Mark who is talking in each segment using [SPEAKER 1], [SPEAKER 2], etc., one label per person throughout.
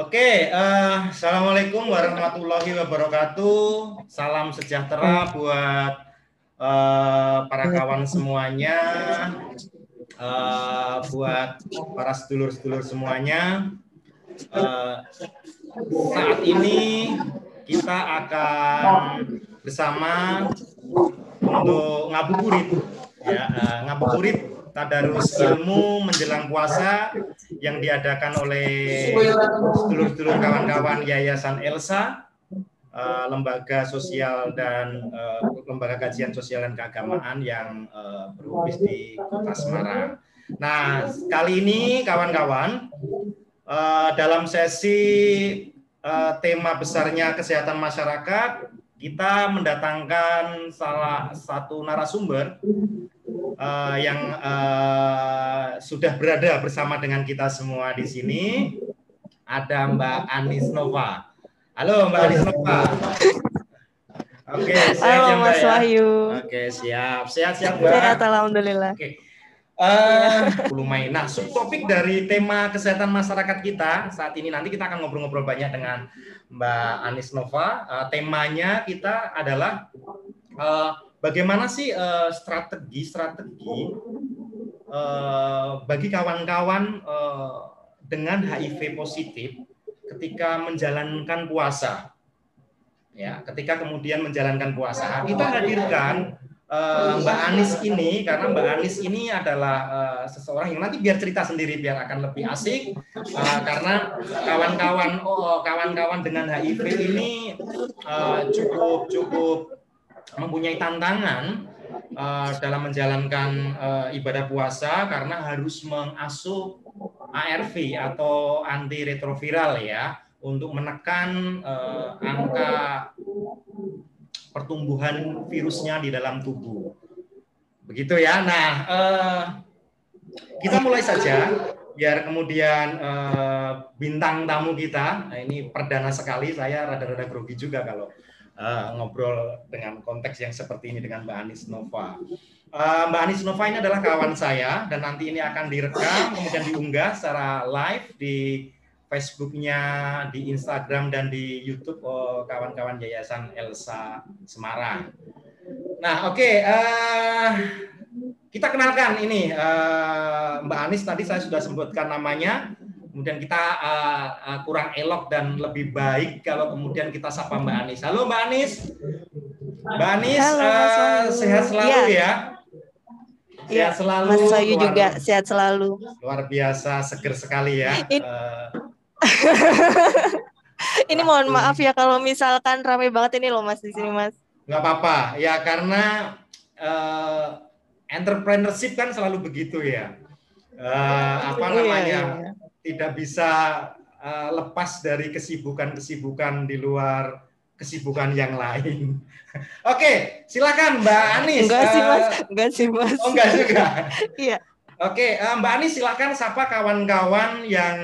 [SPEAKER 1] Oke, uh, assalamualaikum warahmatullahi wabarakatuh. Salam sejahtera buat uh, para kawan semuanya, uh, buat para sedulur-sedulur semuanya. Uh, saat ini kita akan bersama untuk ngabuburit, ya uh, ngabuburit tadarus ilmu menjelang puasa yang diadakan oleh sedulur-sedulur kawan-kawan Yayasan Elsa, uh, lembaga sosial dan uh, lembaga kajian sosial dan keagamaan yang uh, berofis di Kota Semarang. Nah, kali ini kawan-kawan dalam sesi tema besarnya kesehatan masyarakat kita mendatangkan salah satu narasumber uh, yang uh, sudah berada bersama dengan kita semua di sini. Ada Mbak Anis Nova. Halo Mbak Anis Nova.
[SPEAKER 2] Oke, okay, sehat Halo, ya Mbak Mas ya? Wahyu.
[SPEAKER 1] Oke, okay, siap. Sehat-sehat Mbak.
[SPEAKER 2] Sehat, Alhamdulillah. Oke. Okay.
[SPEAKER 1] Uh, lumayan. Nah, subtopik dari tema kesehatan masyarakat kita saat ini nanti kita akan ngobrol-ngobrol banyak dengan Mbak Anis Nova. Uh, temanya kita adalah uh, bagaimana sih strategi-strategi uh, uh, bagi kawan-kawan uh, dengan HIV positif ketika menjalankan puasa? Ya, ketika kemudian menjalankan puasa, kita hadirkan uh, Mbak Anis ini karena Mbak Anis ini adalah uh, seseorang yang nanti biar cerita sendiri biar akan lebih asik uh, karena kawan-kawan oh kawan-kawan dengan HIV ini uh, cukup cukup mempunyai tantangan uh, dalam menjalankan uh, ibadah puasa karena harus mengasuh ARV atau antiretroviral ya untuk menekan uh, angka pertumbuhan virusnya di dalam tubuh. Begitu ya. Nah, uh, kita mulai saja biar kemudian uh, bintang tamu kita, nah ini perdana sekali saya rada-rada grogi juga kalau uh, ngobrol dengan konteks yang seperti ini dengan Mbak Anis Nova. Uh, Mbak Anis Nova ini adalah kawan saya dan nanti ini akan direkam kemudian diunggah secara live di Facebooknya, di Instagram dan di YouTube oh, kawan-kawan Yayasan Elsa Semarang. Nah, oke, okay, uh, kita kenalkan ini uh, Mbak Anis tadi saya sudah sebutkan namanya kemudian kita uh, uh, kurang elok dan lebih baik kalau kemudian kita sapa Mbak Anis. Halo Mbak Anis. Mbak Anis Halo, uh, sehat selalu ya. ya.
[SPEAKER 2] Sehat selalu. Mas Sayu juga sehat selalu.
[SPEAKER 1] Luar biasa, seger sekali ya. It... Uh,
[SPEAKER 2] ini mohon maaf ya kalau misalkan ramai banget ini loh Mas di sini Mas.
[SPEAKER 1] Nggak apa-apa ya karena uh, entrepreneurship kan selalu begitu ya. Uh, apa iya, namanya? Iya, iya tidak bisa uh, lepas dari kesibukan-kesibukan di luar kesibukan yang lain. Oke, silakan Mbak Anis.
[SPEAKER 2] Enggak sih Mas, uh, enggak sih Mas.
[SPEAKER 1] Oh enggak juga.
[SPEAKER 2] iya.
[SPEAKER 1] Oke, uh, Mbak Anis silakan sapa kawan-kawan yang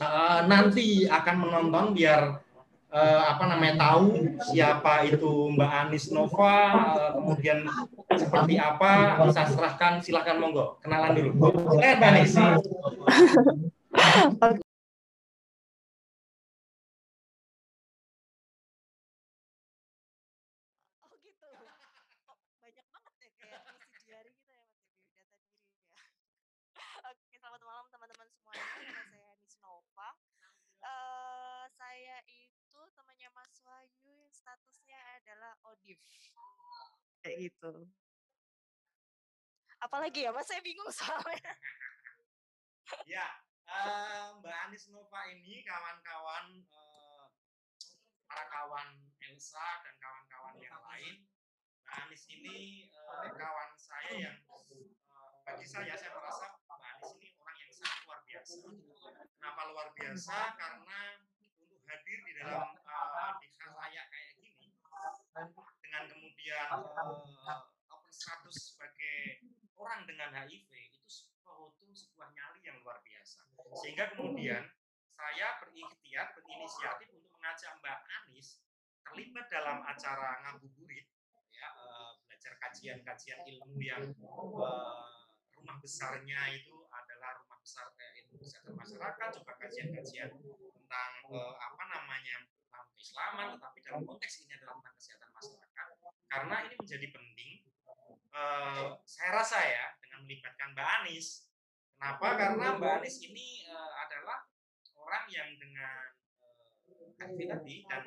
[SPEAKER 1] uh, nanti akan menonton biar uh, apa namanya tahu siapa itu Mbak Anis Nova, uh, kemudian seperti apa, bisa serahkan silakan monggo kenalan dulu. Silakan Mbak Anis.
[SPEAKER 2] kayak gitu. Apalagi ya, Mas saya bingung soalnya.
[SPEAKER 1] Ya, uh, Mbak Anis Nova ini kawan-kawan uh, para kawan Elsa dan kawan-kawan yang lain. Mbak Anis ini uh, kawan saya yang uh, bagi saya saya merasa Mbak Anis ini orang yang sangat luar biasa. Kenapa luar biasa? Karena hadir di dalam uh, saya kayak gini dengan kemudian uh, open status sebagai orang dengan HIV itu suatu sebuah nyali yang luar biasa. Sehingga kemudian saya berikhtiar, berinisiatif untuk mengajak Mbak Anis terlibat dalam acara ngabuburit, ya, uh, belajar kajian-kajian ilmu yang uh, rumah besarnya itu rumah besar ilmu kesehatan masyarakat, juga kajian-kajian tentang uh, apa namanya tentang keislaman, tetapi dalam konteks ini adalah tentang kesehatan masyarakat. Karena ini menjadi penting. Uh, saya rasa ya dengan melibatkan Mbak Anis. Kenapa? Karena Mbak Anis ini uh, adalah orang yang dengan HIV tadi dan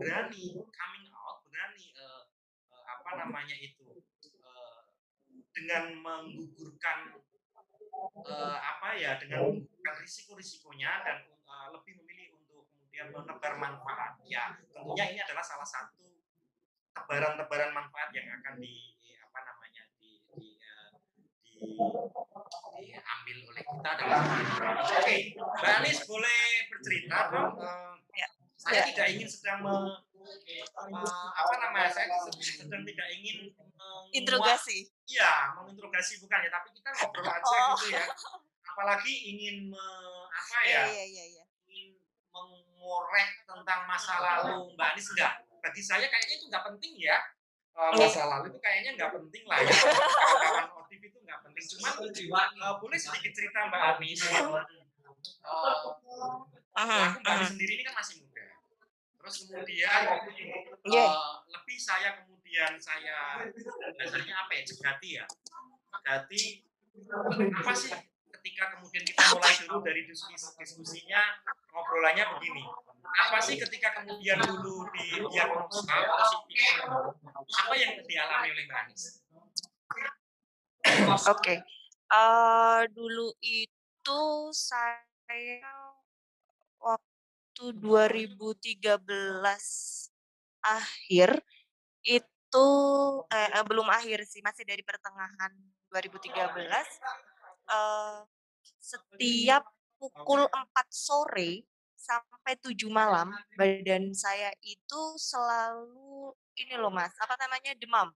[SPEAKER 1] berani coming out, berani uh, uh, apa namanya itu uh, dengan menggugurkan uh, apa ya dengan menggugurkan risiko-risikonya dan uh, lebih memilih untuk kemudian menebar manfaat. Ya, tentunya ini adalah salah satu tebaran-tebaran manfaat yang akan di apa namanya di, di, uh, di diambil oleh kita dalam Oke, okay. Mbak Anis boleh bercerita dong. Uh, ya saya ya. tidak ingin sedang me, uh, apa namanya? saya? Sedang tidak ingin
[SPEAKER 2] interogasi.
[SPEAKER 1] Iya menginterogasi bukan ya tapi kita ngobrol aja oh. gitu ya. Apalagi ingin me, apa ya, ya, ya, ya. ingin mengorek tentang masa lalu mbak Anis enggak bagi saya kayaknya itu nggak penting ya. Uh, masa lalu itu kayaknya nggak penting lah ya. Kawan-kawan motif itu nggak penting. Cuma uh, boleh sedikit cerita mbak Anis. Uh, uh, aku mbak Anis sendiri ini kan masih muda terus kemudian yeah. uh, lebih saya kemudian saya biasanya apa ya jegati ya jegati apa sih ketika kemudian kita mulai dulu dari diskusi diskusinya ngobrolannya begini apa sih ketika kemudian dulu di diagnosa positif apa yang dialami oleh Mbak Anis?
[SPEAKER 2] Oke, okay. uh, dulu itu saya waktu waktu 2013 akhir itu eh, eh, belum akhir sih masih dari pertengahan 2013 eh, setiap pukul 4 sore sampai 7 malam badan saya itu selalu ini loh Mas apa namanya demam.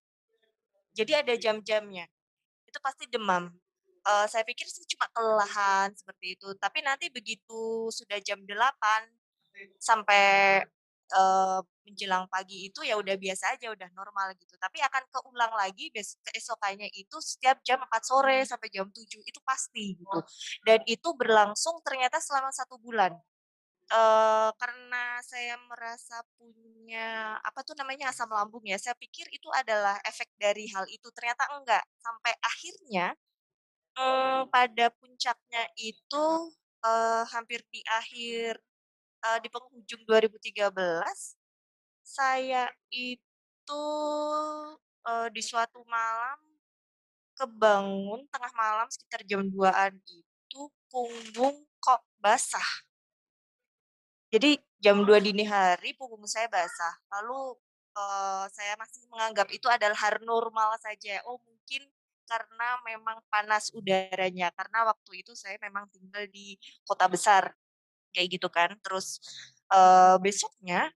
[SPEAKER 2] Jadi ada jam-jamnya itu pasti demam. Uh, saya pikir sih cuma kelelahan seperti itu tapi nanti begitu sudah jam 8 sampai uh, menjelang pagi itu ya udah biasa aja, udah normal gitu. Tapi akan keulang lagi besok keesokannya itu setiap jam 4 sore sampai jam 7 itu pasti gitu. Dan itu berlangsung ternyata selama satu bulan. Uh, karena saya merasa punya apa tuh namanya asam lambung ya, saya pikir itu adalah efek dari hal itu. Ternyata enggak. Sampai akhirnya um, pada puncaknya itu uh, hampir di akhir uh, di penghujung 2013 saya itu uh, di suatu malam kebangun tengah malam sekitar jam 2-an itu punggung kok basah. Jadi jam 2 dini hari punggung saya basah. Lalu uh, saya masih menganggap itu adalah hal normal saja. Oh mungkin karena memang panas udaranya. Karena waktu itu saya memang tinggal di kota besar kayak gitu kan. Terus uh, besoknya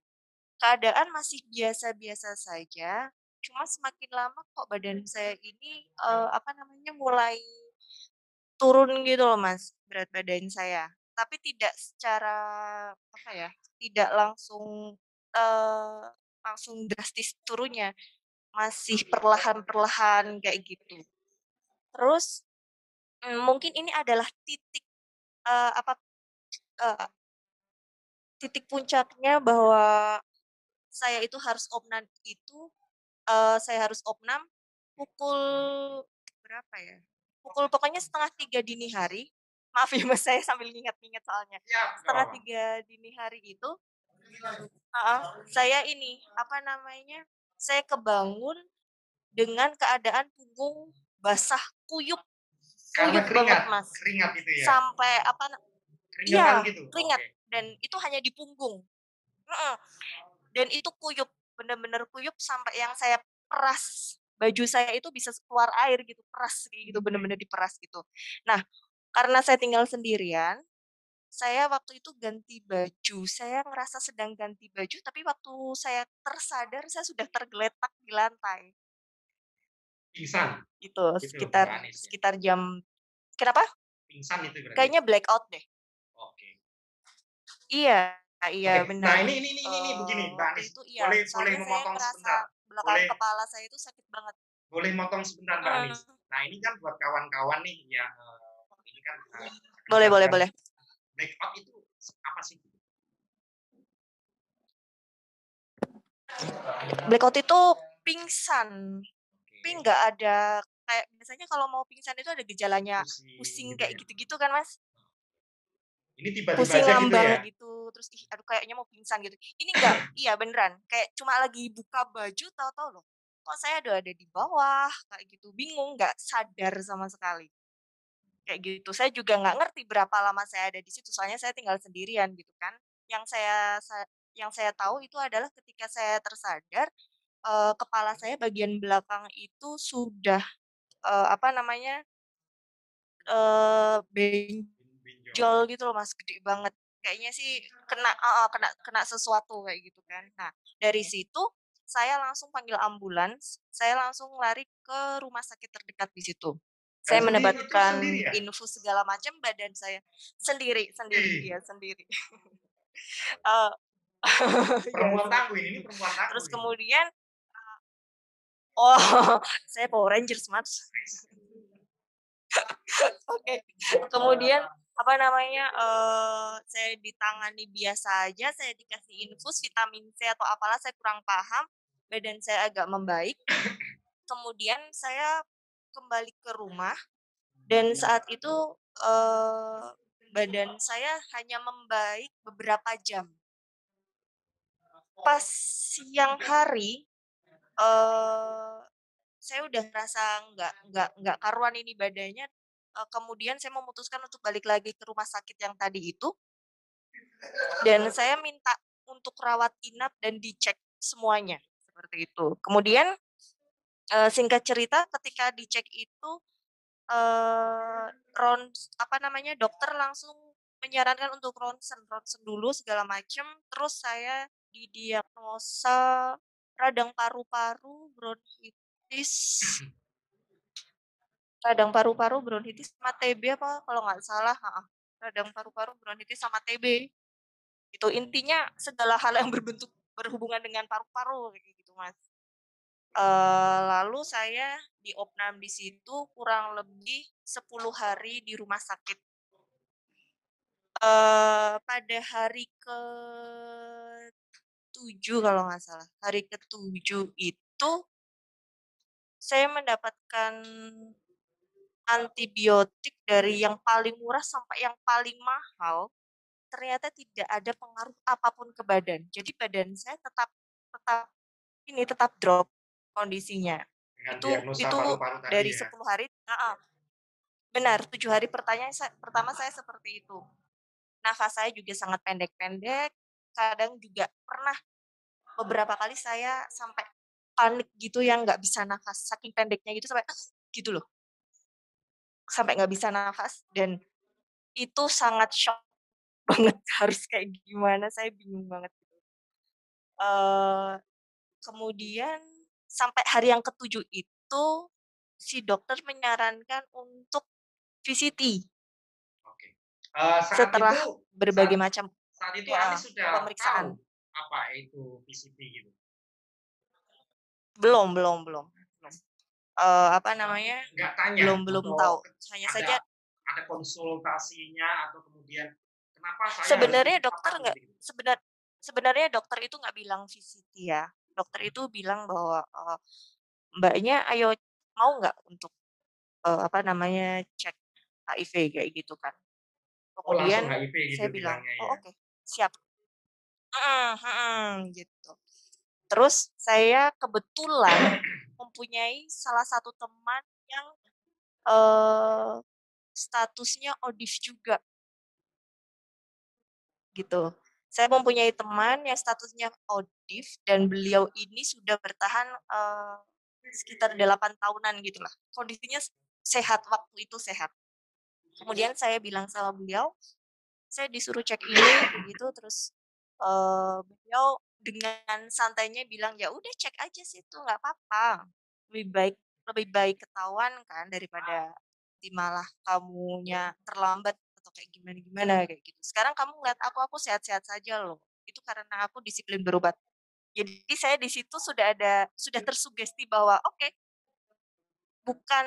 [SPEAKER 2] keadaan masih biasa-biasa saja. Cuma semakin lama kok badan saya ini uh, apa namanya mulai turun gitu loh mas berat badan saya. Tapi tidak secara apa ya, tidak langsung uh, langsung drastis turunnya, masih perlahan-perlahan kayak gitu. Terus mm, mungkin ini adalah titik uh, apa uh, titik puncaknya bahwa saya itu harus opnam itu, uh, saya harus opnam pukul berapa ya, pukul pokoknya setengah tiga dini hari. Maaf ya Mas, saya sambil ingat-ingat soalnya.
[SPEAKER 1] Ya,
[SPEAKER 2] setengah tiga dini hari itu uh, saya ini, apa namanya, saya kebangun dengan keadaan punggung basah, kuyup.
[SPEAKER 1] Kuyup banget, Mas. Keringat itu ya?
[SPEAKER 2] Sampai apa
[SPEAKER 1] Iya,
[SPEAKER 2] gitu? keringat okay. dan itu hanya di punggung. Dan itu kuyup, benar-benar kuyup sampai yang saya peras baju saya itu bisa keluar air gitu, peras gitu, benar-benar diperas gitu. Nah, karena saya tinggal sendirian, saya waktu itu ganti baju. Saya ngerasa sedang ganti baju, tapi waktu saya tersadar saya sudah tergeletak di lantai.
[SPEAKER 1] Pingsan.
[SPEAKER 2] Itu, itu sekitar ya? sekitar jam kenapa?
[SPEAKER 1] Pingsan itu berarti.
[SPEAKER 2] Kayaknya blackout deh. Iya, iya
[SPEAKER 1] okay.
[SPEAKER 2] Nah benar.
[SPEAKER 1] Nah ini ini ini ini, ini begini, oh, Mbak Anis.
[SPEAKER 2] Itu, iya.
[SPEAKER 1] Boleh
[SPEAKER 2] Soalnya boleh
[SPEAKER 1] memotong sebentar.
[SPEAKER 2] Belakang
[SPEAKER 1] boleh.
[SPEAKER 2] kepala saya itu sakit banget.
[SPEAKER 1] Boleh motong sebentar Mbak Anis.
[SPEAKER 2] Uh.
[SPEAKER 1] Nah ini kan buat kawan-kawan nih ya. Uh, ini kan. Uh,
[SPEAKER 2] boleh kan boleh boleh.
[SPEAKER 1] Eh, Make up itu apa sih?
[SPEAKER 2] Blackout itu pingsan. tapi nggak ada kayak biasanya kalau mau pingsan itu ada gejalanya
[SPEAKER 1] pusing,
[SPEAKER 2] pusing
[SPEAKER 1] gitu
[SPEAKER 2] kayak
[SPEAKER 1] ya?
[SPEAKER 2] gitu-gitu kan mas?
[SPEAKER 1] Ini tiba-tiba aja gitu ya?
[SPEAKER 2] gitu, terus, ih, aduh kayaknya mau pingsan gitu. Ini enggak, iya beneran, kayak cuma lagi buka baju tahu-tahu, "Loh, kok saya udah ada di bawah?" Kayak gitu, bingung, nggak sadar sama sekali. Kayak gitu, saya juga nggak ngerti berapa lama saya ada di situ, soalnya saya tinggal sendirian gitu kan. Yang saya sa yang saya tahu itu adalah ketika saya tersadar, eee, kepala saya bagian belakang itu sudah, eee, apa namanya
[SPEAKER 1] benjol.
[SPEAKER 2] Benjol gitu loh, Mas, gede banget. Kayaknya sih kena heeh, kena kena sesuatu kayak gitu kan. Nah, dari situ saya langsung panggil ambulans, saya langsung lari ke rumah sakit terdekat di situ.
[SPEAKER 1] Dan
[SPEAKER 2] Saya
[SPEAKER 1] sendiri
[SPEAKER 2] mendapatkan
[SPEAKER 1] ya?
[SPEAKER 2] infus segala macam, badan saya sendiri sendiri, iya sendiri. Iya
[SPEAKER 1] Perempuan tangguh ini perempuan tangguh
[SPEAKER 2] Terus kemudian, eee oh, saya Power Rangers, Mas. Oke, kemudian apa namanya, eee, saya ditangani biasa aja, saya dikasih infus vitamin C atau apalah saya kurang paham, badan saya agak membaik. Kemudian saya kembali ke rumah dan saat itu, eee, badan saya hanya membaik beberapa jam. Pas siang hari, eee, saya udah ngerasa nggak nggak nggak karuan ini badannya, kemudian saya memutuskan untuk balik lagi ke rumah sakit yang tadi itu dan saya minta untuk rawat inap dan dicek semuanya, seperti itu. Kemudian, singkat cerita ketika dicek itu, eee, rons apa namanya, dokter langsung menyarankan untuk ronsen, ronsen dulu segala macem, terus saya didiagnosa radang paru-paru, bronkitis radang paru-paru, bronkitis, sama TB apa kalau nggak salah heeh, radang paru-paru, bronkitis, sama TB. Itu intinya segala hal yang berbentuk berhubungan dengan paru-paru gitu, Mas. Eee, lalu saya diopnam di situ kurang lebih 10 hari di rumah sakit. Eee, pada hari ke-7 kalau nggak salah, hari ke-7 itu saya mendapatkan antibiotik dari yang paling murah sampai yang paling mahal, ternyata tidak ada pengaruh apa pun ke badan. Jadi badan saya tetap tetap ini, tetap drop kondisinya.
[SPEAKER 1] Dengan
[SPEAKER 2] Itu itu dari
[SPEAKER 1] ya?
[SPEAKER 2] 10 hari heeh, benar, 7 hari pertanya sa pertama saya seperti itu. Nafas saya juga sangat pendek-pendek, kadang juga pernah beberapa kali saya sampai panik gitu yang nggak bisa nafas, saking pendeknya gitu sampai gitu loh. Sampai nggak bisa nafas dan itu sangat syok banget harus kayak gimana, saya bingung banget gitu. Eee, kemudian sampai hari yang ke-7 itu, si dokter menyarankan untuk VCT.
[SPEAKER 1] Oke. Eee, saat
[SPEAKER 2] Setelah
[SPEAKER 1] itu
[SPEAKER 2] berbagai
[SPEAKER 1] saat
[SPEAKER 2] macam
[SPEAKER 1] saat itu
[SPEAKER 2] ya,
[SPEAKER 1] sudah
[SPEAKER 2] pemeriksaan.
[SPEAKER 1] tahu apa itu VCT gitu?
[SPEAKER 2] Belum belum belum Eee, apa namanya,
[SPEAKER 1] Nggak tanya
[SPEAKER 2] belum belum tahu, hanya
[SPEAKER 1] ada
[SPEAKER 2] saja
[SPEAKER 1] ada konsultasinya atau kemudian, "Kenapa saya
[SPEAKER 2] Sebenarnya
[SPEAKER 1] ikut apa?"
[SPEAKER 2] dokter nggak sebenar sebenarnya dokter itu nggak bilang VCT ya, dokter itu bilang bahwa, eee, Mbaknya, "Ayo mau nggak untuk, eee, apa namanya, cek HIV?" Kayak gitu kan.
[SPEAKER 1] Oh
[SPEAKER 2] Kemudian
[SPEAKER 1] HIV gitu
[SPEAKER 2] saya bilang, "Oh
[SPEAKER 1] ya?
[SPEAKER 2] oke, siap." Mhm mhm, gitu. Terus saya kebetulan mempunyai salah satu teman yang, eee, statusnya ODIF juga. Gitu. Saya mempunyai teman yang statusnya ODIF dan beliau ini sudah bertahan, eee, sekitar 8 tahunan gitulah, kondisinya sehat, waktu itu sehat. Kemudian saya bilang sama beliau, saya disuruh cek ini begitu terus, eee, beliau dengan santainya bilang, "Ya udah cek aja situ, nggak papa, lebih baik lebih baik ketahuan kan daripada malah kamunya terlambat atau kayak gimana-gimana," kayak gitu. "Sekarang kamu ngeliat aku, aku sehat-sehat saja loh, itu karena aku disiplin berobat." Jadi saya di situ sudah ada sudah tersugesti bahwa oke bukan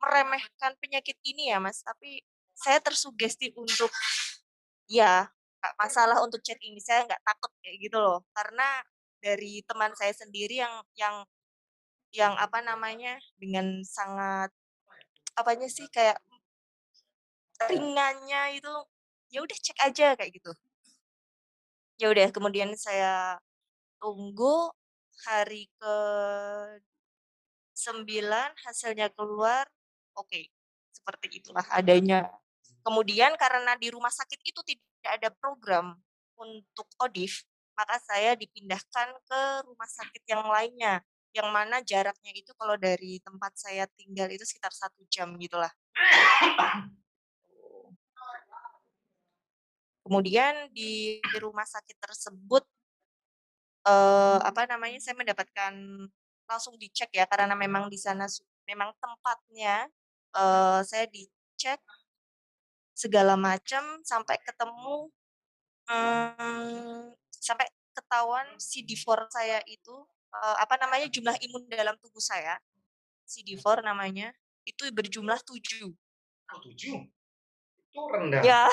[SPEAKER 2] meremehkan penyakit ini ya Mas, tapi saya tersugesti untuk ya nggak masalah untuk cek ini, saya nggak takut kayak gitu loh. Karena dari teman saya sendiri yang yang yang apa namanya dengan sangat apanya sih kayak ringannya itu ya udah cek aja kayak gitu ya udah kemudian saya tunggu hari ke sembilan hasilnya keluar oke seperti itulah adanya kemudian karena di rumah sakit itu tidak ada program untuk odif maka saya dipindahkan ke rumah sakit yang lainnya yang mana jaraknya itu kalau dari tempat saya tinggal itu sekitar satu jam gitulah Kemudian di rumah sakit tersebut eh, apa namanya saya mendapatkan langsung dicek ya karena memang di sana memang tempatnya eh, saya dicek segala macam sampai ketemu hmm, sampai ketahuan CD4 saya itu eh, apa namanya jumlah imun dalam tubuh saya CD4 namanya itu berjumlah tujuh.
[SPEAKER 1] Oh, tujuh? Itu rendah.
[SPEAKER 2] Ya.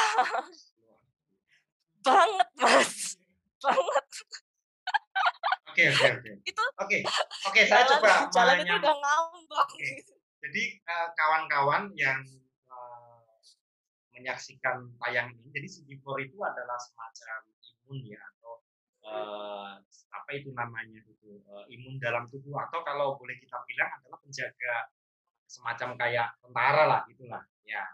[SPEAKER 2] banget mas banget
[SPEAKER 1] oke oke oke
[SPEAKER 2] itu
[SPEAKER 1] oke oke saya jalan, coba
[SPEAKER 2] jalan itu udah ngambang
[SPEAKER 1] okay. jadi uh, kawan-kawan yang uh, menyaksikan tayang ini. Jadi CD4 itu adalah semacam imun ya atau uh, apa itu namanya itu uh, imun dalam tubuh. Atau kalau boleh kita bilang adalah penjaga semacam kayak tentara lah gitulah. Ya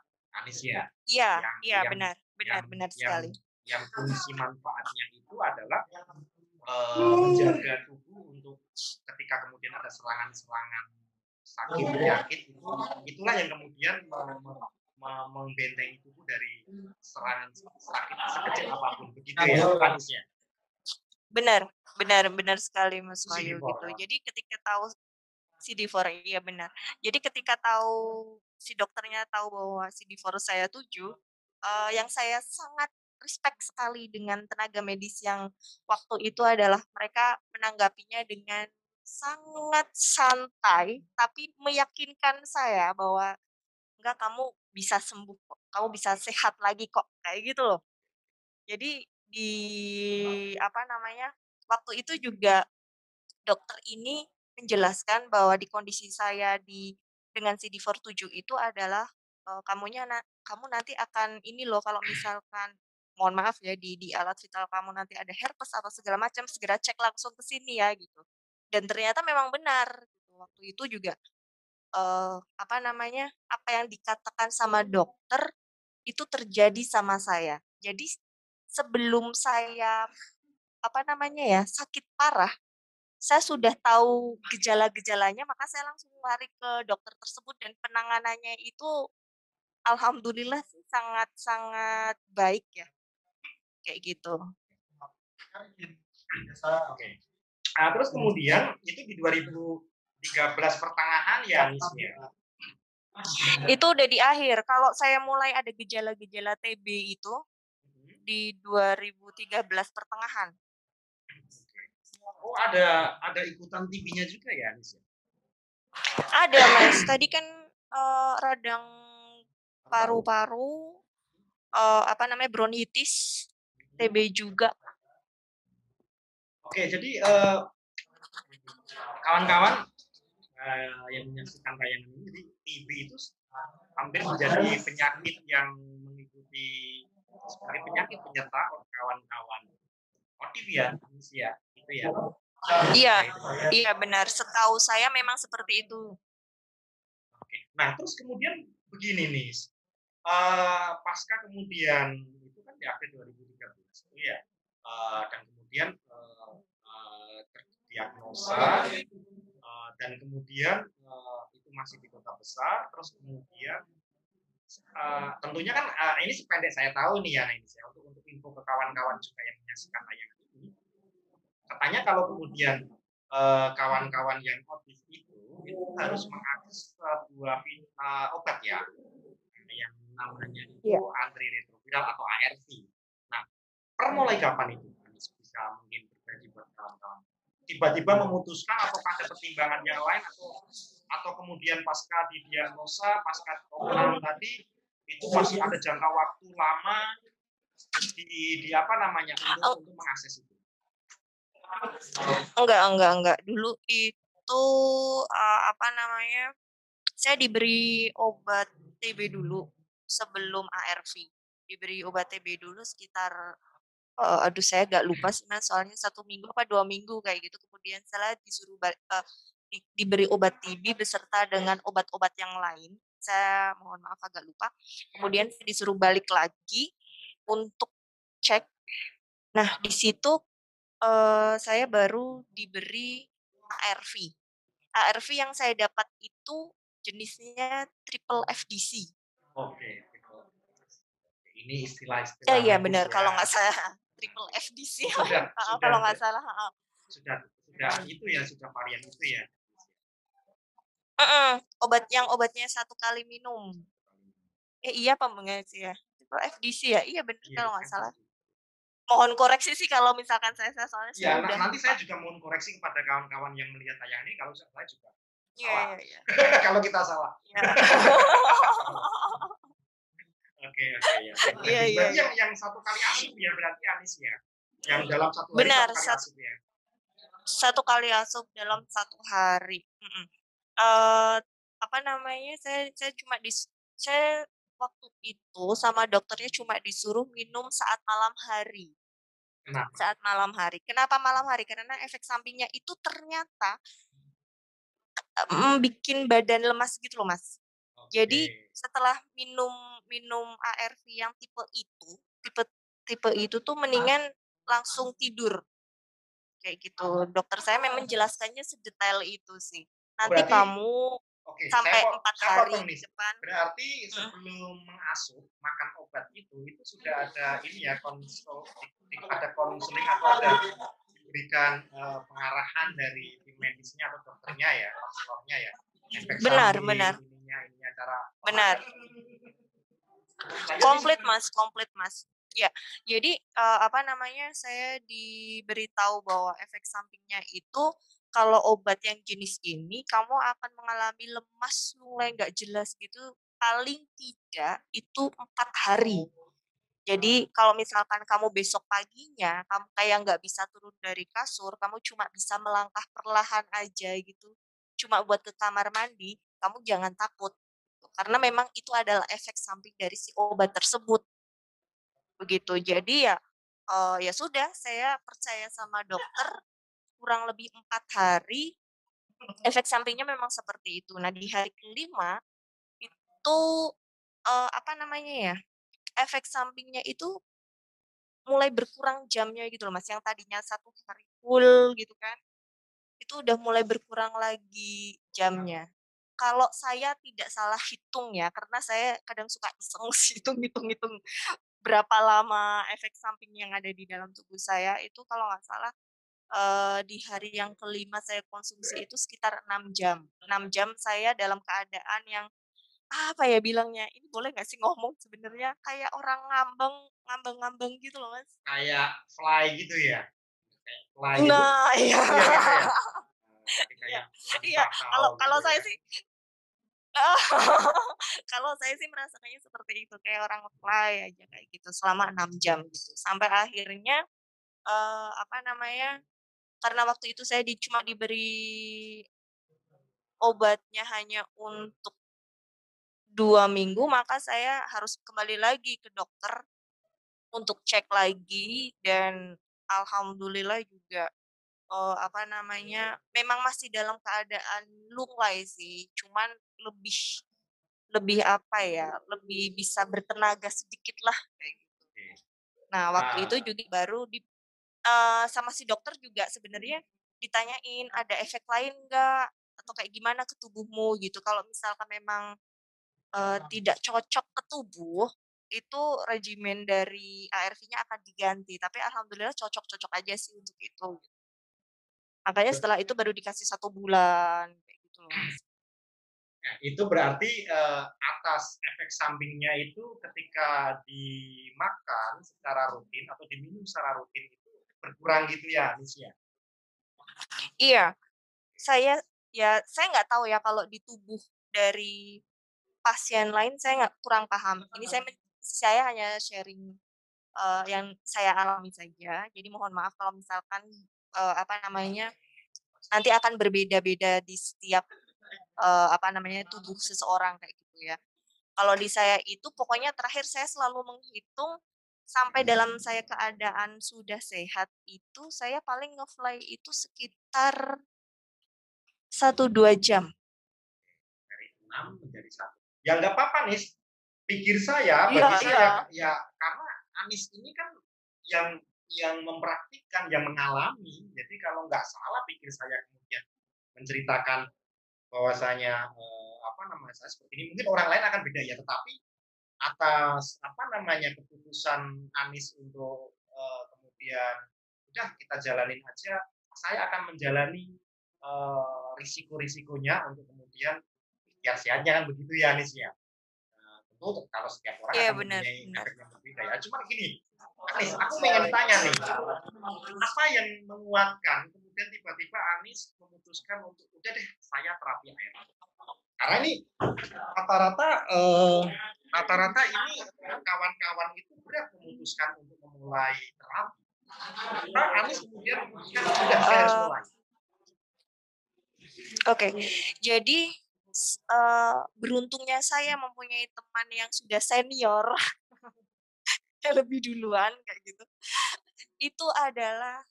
[SPEAKER 1] Anis ya.
[SPEAKER 2] Iya, iya benar, benar, yang, benar sekali.
[SPEAKER 1] yang fungsi manfaatnya itu adalah uh, menjaga tubuh untuk ketika kemudian ada serangan-serangan sakit penyakit itu itulah yang kemudian membentengi tubuh dari serangan sakit sekecil apa pun begitu ya harusnya
[SPEAKER 2] benar benar benar sekali Mas Mayu gitu. Jadi ketika tahu CD4 iya benar. Jadi ketika tahu si dokternya tahu bahwa CD4 saya tujuh uh, yang saya sangat respect sekali dengan tenaga medis yang waktu itu adalah mereka menanggapinya dengan sangat santai tapi meyakinkan saya bahwa enggak kamu bisa sembuh kok kamu bisa sehat lagi kok kayak gitu loh jadi di apa namanya waktu itu juga dokter ini menjelaskan bahwa di kondisi saya di dengan CD47 itu adalah uh, kamunya na kamu nanti akan ini loh kalau misalkan mohon maaf ya di di alat vital kamu nanti ada herpes atau segala macam segera cek langsung ke sini ya gitu dan ternyata memang benar gitu. waktu itu juga uh, apa namanya apa yang dikatakan sama dokter itu terjadi sama saya jadi sebelum saya apa namanya ya sakit parah saya sudah tahu gejala-gejalanya maka saya langsung lari ke dokter tersebut dan penanganannya itu alhamdulillah sih sangat sangat baik ya kayak gitu.
[SPEAKER 1] Oke. Nah, terus kemudian itu di 2013 pertengahan ya ya.
[SPEAKER 2] Itu udah di akhir. Kalau saya mulai ada gejala-gejala TB itu di 2013 pertengahan.
[SPEAKER 1] Oh, ada ada ikutan TB-nya juga ya, Anis ya?
[SPEAKER 2] Ada, Mas. Tadi kan uh, radang paru-paru uh, apa namanya bronkitis TB juga.
[SPEAKER 1] Oke, jadi uh, kawan-kawan uh, yang menyaksikan tayangan ini, jadi TB itu hampir menjadi penyakit yang mengikuti sebagai penyakit penyerta kawan-kawan motif ya, ya, itu ya.
[SPEAKER 2] Iya, iya benar. Setahu saya memang seperti itu.
[SPEAKER 1] Oke, nah terus kemudian begini nih, uh, pasca kemudian itu kan di akhir 2013 ya uh, dan kemudian uh, uh, terdiagnosa dan kemudian uh, itu masih di kota besar terus kemudian uh, tentunya kan uh, ini sependek saya tahu nih ya nah ini saya untuk untuk info ke kawan-kawan juga yang menyaksikan tayangan ini. Katanya kalau kemudian kawan-kawan uh, yang otis itu itu harus mengakses sebuah uh, obat ya. Yang namanya itu yeah. antiretroviral atau ARV per mulai kapan itu? Anies? Bisa mungkin berbagi buat kawan-kawan? Tiba-tiba memutuskan atau ada pertimbangan yang lain atau atau kemudian pasca didiagnosa, pasca operan tadi itu masih ada jangka waktu lama di, di apa namanya untuk, oh. untuk mengakses itu?
[SPEAKER 2] Enggak enggak enggak. Dulu itu, eee, apa namanya, saya diberi obat TB dulu sebelum ARV. Diberi obat TB dulu sekitar, eee, aduh saya agak lupa sih Mas, soalnya 1 minggu apa 2 minggu kayak gitu. Kemudian setelah disuruh eee, di diberi obat TB beserta dengan obat-obat yang lain. Saya mohon maaf agak lupa. Kemudian disuruh balik lagi untuk cek. Nah, di situ, eee, saya baru diberi ARV. ARV yang saya dapat itu jenisnya triple FDC.
[SPEAKER 1] Oke, triple Ini istilah-istilah
[SPEAKER 2] iya bener kalau
[SPEAKER 1] ya.
[SPEAKER 2] nggak salah triple FDC
[SPEAKER 1] Sudah
[SPEAKER 2] heeh,
[SPEAKER 1] sudah
[SPEAKER 2] kalau nggak salah,
[SPEAKER 1] sudah sudah itu ya, sudah varian itu ya?
[SPEAKER 2] Mhm, obat yang obatnya 1 kali minum. Eh, iya apa enggak sih ya? Triple FDC ya? Iya bener
[SPEAKER 1] Iya,
[SPEAKER 2] kalau nggak salah.
[SPEAKER 1] FDC.
[SPEAKER 2] Mohon koreksi sih kalau misalkan saya salah, soalnya saya
[SPEAKER 1] Ya, na
[SPEAKER 2] udah
[SPEAKER 1] nanti saya juga mohon koreksi kepada kawan-kawan yang melihat tayangan ini kalau sa saya juga
[SPEAKER 2] Iya
[SPEAKER 1] salah.
[SPEAKER 2] iya iya.
[SPEAKER 1] Kalau kita salah.
[SPEAKER 2] Iya.
[SPEAKER 1] Oke oke, ya.
[SPEAKER 2] Iya iya iya.
[SPEAKER 1] yang yang 1 kali asup ya berarti Anis ya? Yang dalam 1 hari
[SPEAKER 2] Benar,
[SPEAKER 1] 1 kali
[SPEAKER 2] sat
[SPEAKER 1] asup ya?
[SPEAKER 2] 1 kali asup dalam 1 hari, mhm. Eee, apa namanya, saya saya cuma dis saya waktu itu sama dokternya cuma disuruh minum saat malam hari.
[SPEAKER 1] Kenapa?
[SPEAKER 2] Saat malam hari. Kenapa malam hari? Karena efek sampingnya itu ternyata mmm, bikin badan lemas gitu loh, Mas. Jadi
[SPEAKER 1] Oke.
[SPEAKER 2] setelah minum minum ARV yang tipe itu, tipe tipe itu tuh mendingan langsung tidur. Kayak gitu. Dokter saya memang menjelaskannya sedetail itu sih.
[SPEAKER 1] Oh
[SPEAKER 2] "Nanti
[SPEAKER 1] berarti
[SPEAKER 2] kamu
[SPEAKER 1] oke, saya
[SPEAKER 2] sampai
[SPEAKER 1] po
[SPEAKER 2] 4
[SPEAKER 1] saya
[SPEAKER 2] hari
[SPEAKER 1] nih.
[SPEAKER 2] depan"
[SPEAKER 1] Berarti sebelum mengasup, makan obat itu, itu sudah ada ini ya, konsul ada konseling atau ada diberikan, eee, pengarahan dari tim medisnya atau dokternya ya, konselornya ya? Efek
[SPEAKER 2] Benar
[SPEAKER 1] samping,
[SPEAKER 2] benar.
[SPEAKER 1] ininya ininya, cara
[SPEAKER 2] Benar. Komplit. Mas komplit Mas. Ya, jadi, eee, apa namanya, saya diberitahu bahwa efek sampingnya itu kalau obat yang jenis ini kamu akan mengalami lemas mulai nggak jelas gitu, paling tidak itu 4 hari. Jadi kalau misalkan kamu besok paginya, kamu kayak nggak bisa turun dari kasur, kamu cuma bisa melangkah perlahan aja gitu, cuma buat ke kamar mandi, kamu jangan takut. Karena memang itu adalah efek samping dari si obat tersebut. Begitu. Jadi ya, eee, ya sudah saya percaya sama dokter, kurang lebih 4 hari, efek sampingnya memang seperti itu. Nah di hari ke-5, itu, eee, apa namanya ya, efek sampingnya itu mulai berkurang jamnya gitu loh Mas, yang tadinya 1 hari full gitu kan, itu udah mulai berkurang lagi jamnya. Kalau saya tidak salah hitung ya, karena saya kadang suka iseng hitung hitung hitung berapa lama efek samping yang ada di dalam tubuh saya, itu kalau nggak salah, eee, di hari yang ke-5 saya konsumsi itu sekitar 6 jam. 6 jam saya dalam keadaan yang, apa ya bilangnya, ini boleh nggak sih ngomong sebenarnya, kayak orang ngambang ngambang-ngambang gitu loh Mas.
[SPEAKER 1] Kayak fly gitu ya? Kayak fly gitu?
[SPEAKER 2] Nah, iya.
[SPEAKER 1] Iya gitu ya? Jadi
[SPEAKER 2] Iya iya, kalau kalau
[SPEAKER 1] gitu
[SPEAKER 2] saya
[SPEAKER 1] ya?
[SPEAKER 2] sih kalau saya sih merasakannya seperti itu, kayak orang fly aja kayak gitu selama 6 jam gitu. Sampai akhirnya, eee, apa namanya, karena waktu itu saya di cuma diberi obatnya hanya untuk 2 minggu, maka saya harus kembali lagi ke dokter untuk cek lagi dan alhamdulillah juga, eee, apa namanya, memang masih dalam keadaan lunglai sih, cuman lebih lebih apa ya, lebih bisa bertenaga sedikitlah kayak gitu. Nah waktu itu
[SPEAKER 1] Ah.
[SPEAKER 2] juga baru di eee, sama si dokter juga sebenarnya ditanyain, "Ada efek lain nggak? Atau kayak gimana ke tubuhmu?" Gitu. Kalau misalkan memang, eee, tidak cocok ke tubuh, itu regimen dari ARV-nya akan diganti, tapi alhamdulillah cocok-cocok aja sih untuk itu. Makanya setelah itu baru dikasih 1 bulan, kayak gitu loh.
[SPEAKER 1] Nah, itu berarti, eee, atas efek sampingnya itu ketika dimakan secara rutin atau diminum secara rutin itu berkurang gitu ya, Anis, ya?
[SPEAKER 2] Iya. Saya ya saya nggak tahu ya kalau di tubuh dari pasien lain saya nggak kurang paham. Ini saya saya hanya sharing, eee, yang saya alami saja, jadi mohon maaf kalau misalkan, eee, apa namanya, nanti akan berbeda-beda di setiap, eee, apa namanya, tubuh seseorang kayak gitu ya. Kalau di saya itu pokoknya terakhir saya selalu menghitung sampai dalam saya keadaan sudah sehat itu saya paling nge-fly itu sekitar satu 2 jam.
[SPEAKER 1] Dari 6 menjadi 1. Ya nggak apa-apa nih, pikir saya,
[SPEAKER 2] Iya
[SPEAKER 1] bagi
[SPEAKER 2] iya.
[SPEAKER 1] saya, ya karena Anies ini kan yang yang mempraktikkan, yang mengalami. Jadi kalau nggak salah pikir saya kemudian menceritakan bahwasanya, eee, apa namanya, saya seperti ini, mungkin orang lain akan beda ya, tetapi atas, apa namanya, keputusan Anies untuk, eee, kemudian, udah kita jalanin aja, saya akan menjalani, eee, risiko-risikonya untuk kemudian ikhtiar sehatnya kan begitu ya, Anies, ya? Eee, tentu kalau setiap orang
[SPEAKER 2] Iya
[SPEAKER 1] akan
[SPEAKER 2] bener
[SPEAKER 1] mempunyai
[SPEAKER 2] bener.
[SPEAKER 1] yang berbeda ya. Cuman gini, Anies, aku pengen tanya nih, apa yang menguatkan kemudian tiba-tiba Anies memutuskan untuk, "Udah deh, saya terapi air." Karena ini rata-rata, eee, rata-rata ini kawan-kawan itu berat memutuskan untuk memulai terapi. Kenapa Anies kemudian memutuskan, "Udah, saya harus mulai."
[SPEAKER 2] Oke, jadi, s eee, beruntungnya saya mempunyai teman yang sudah senior, lebih duluan kayak gitu, itu adalah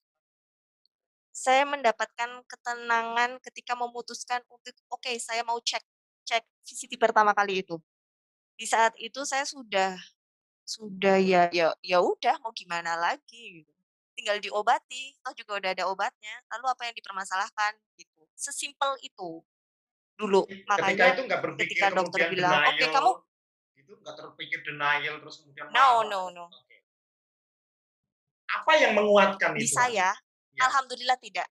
[SPEAKER 2] saya mendapatkan ketenangan ketika memutuskan untuk, "Oke, saya mau cek cek VCT pertama kali itu." Di saat itu saya sudah sudah ya ya ya udah mau gimana lagi gitu, tinggal diobati, toh juga udah ada obatnya, lalu apa yang dipermasalahkan gitu, sesimpel itu dulu.
[SPEAKER 1] Ketika
[SPEAKER 2] Makanya
[SPEAKER 1] itu nggak berpikir
[SPEAKER 2] ketika dokter bilang, "Oke
[SPEAKER 1] denial,
[SPEAKER 2] kamu"
[SPEAKER 1] gitu, nggak terpikir denial terus kemudian
[SPEAKER 2] No
[SPEAKER 1] marah?
[SPEAKER 2] no no.
[SPEAKER 1] Oke. Apa yang menguatkan
[SPEAKER 2] Di
[SPEAKER 1] itu,
[SPEAKER 2] saya,
[SPEAKER 1] Ya.
[SPEAKER 2] alhamdulillah tidak.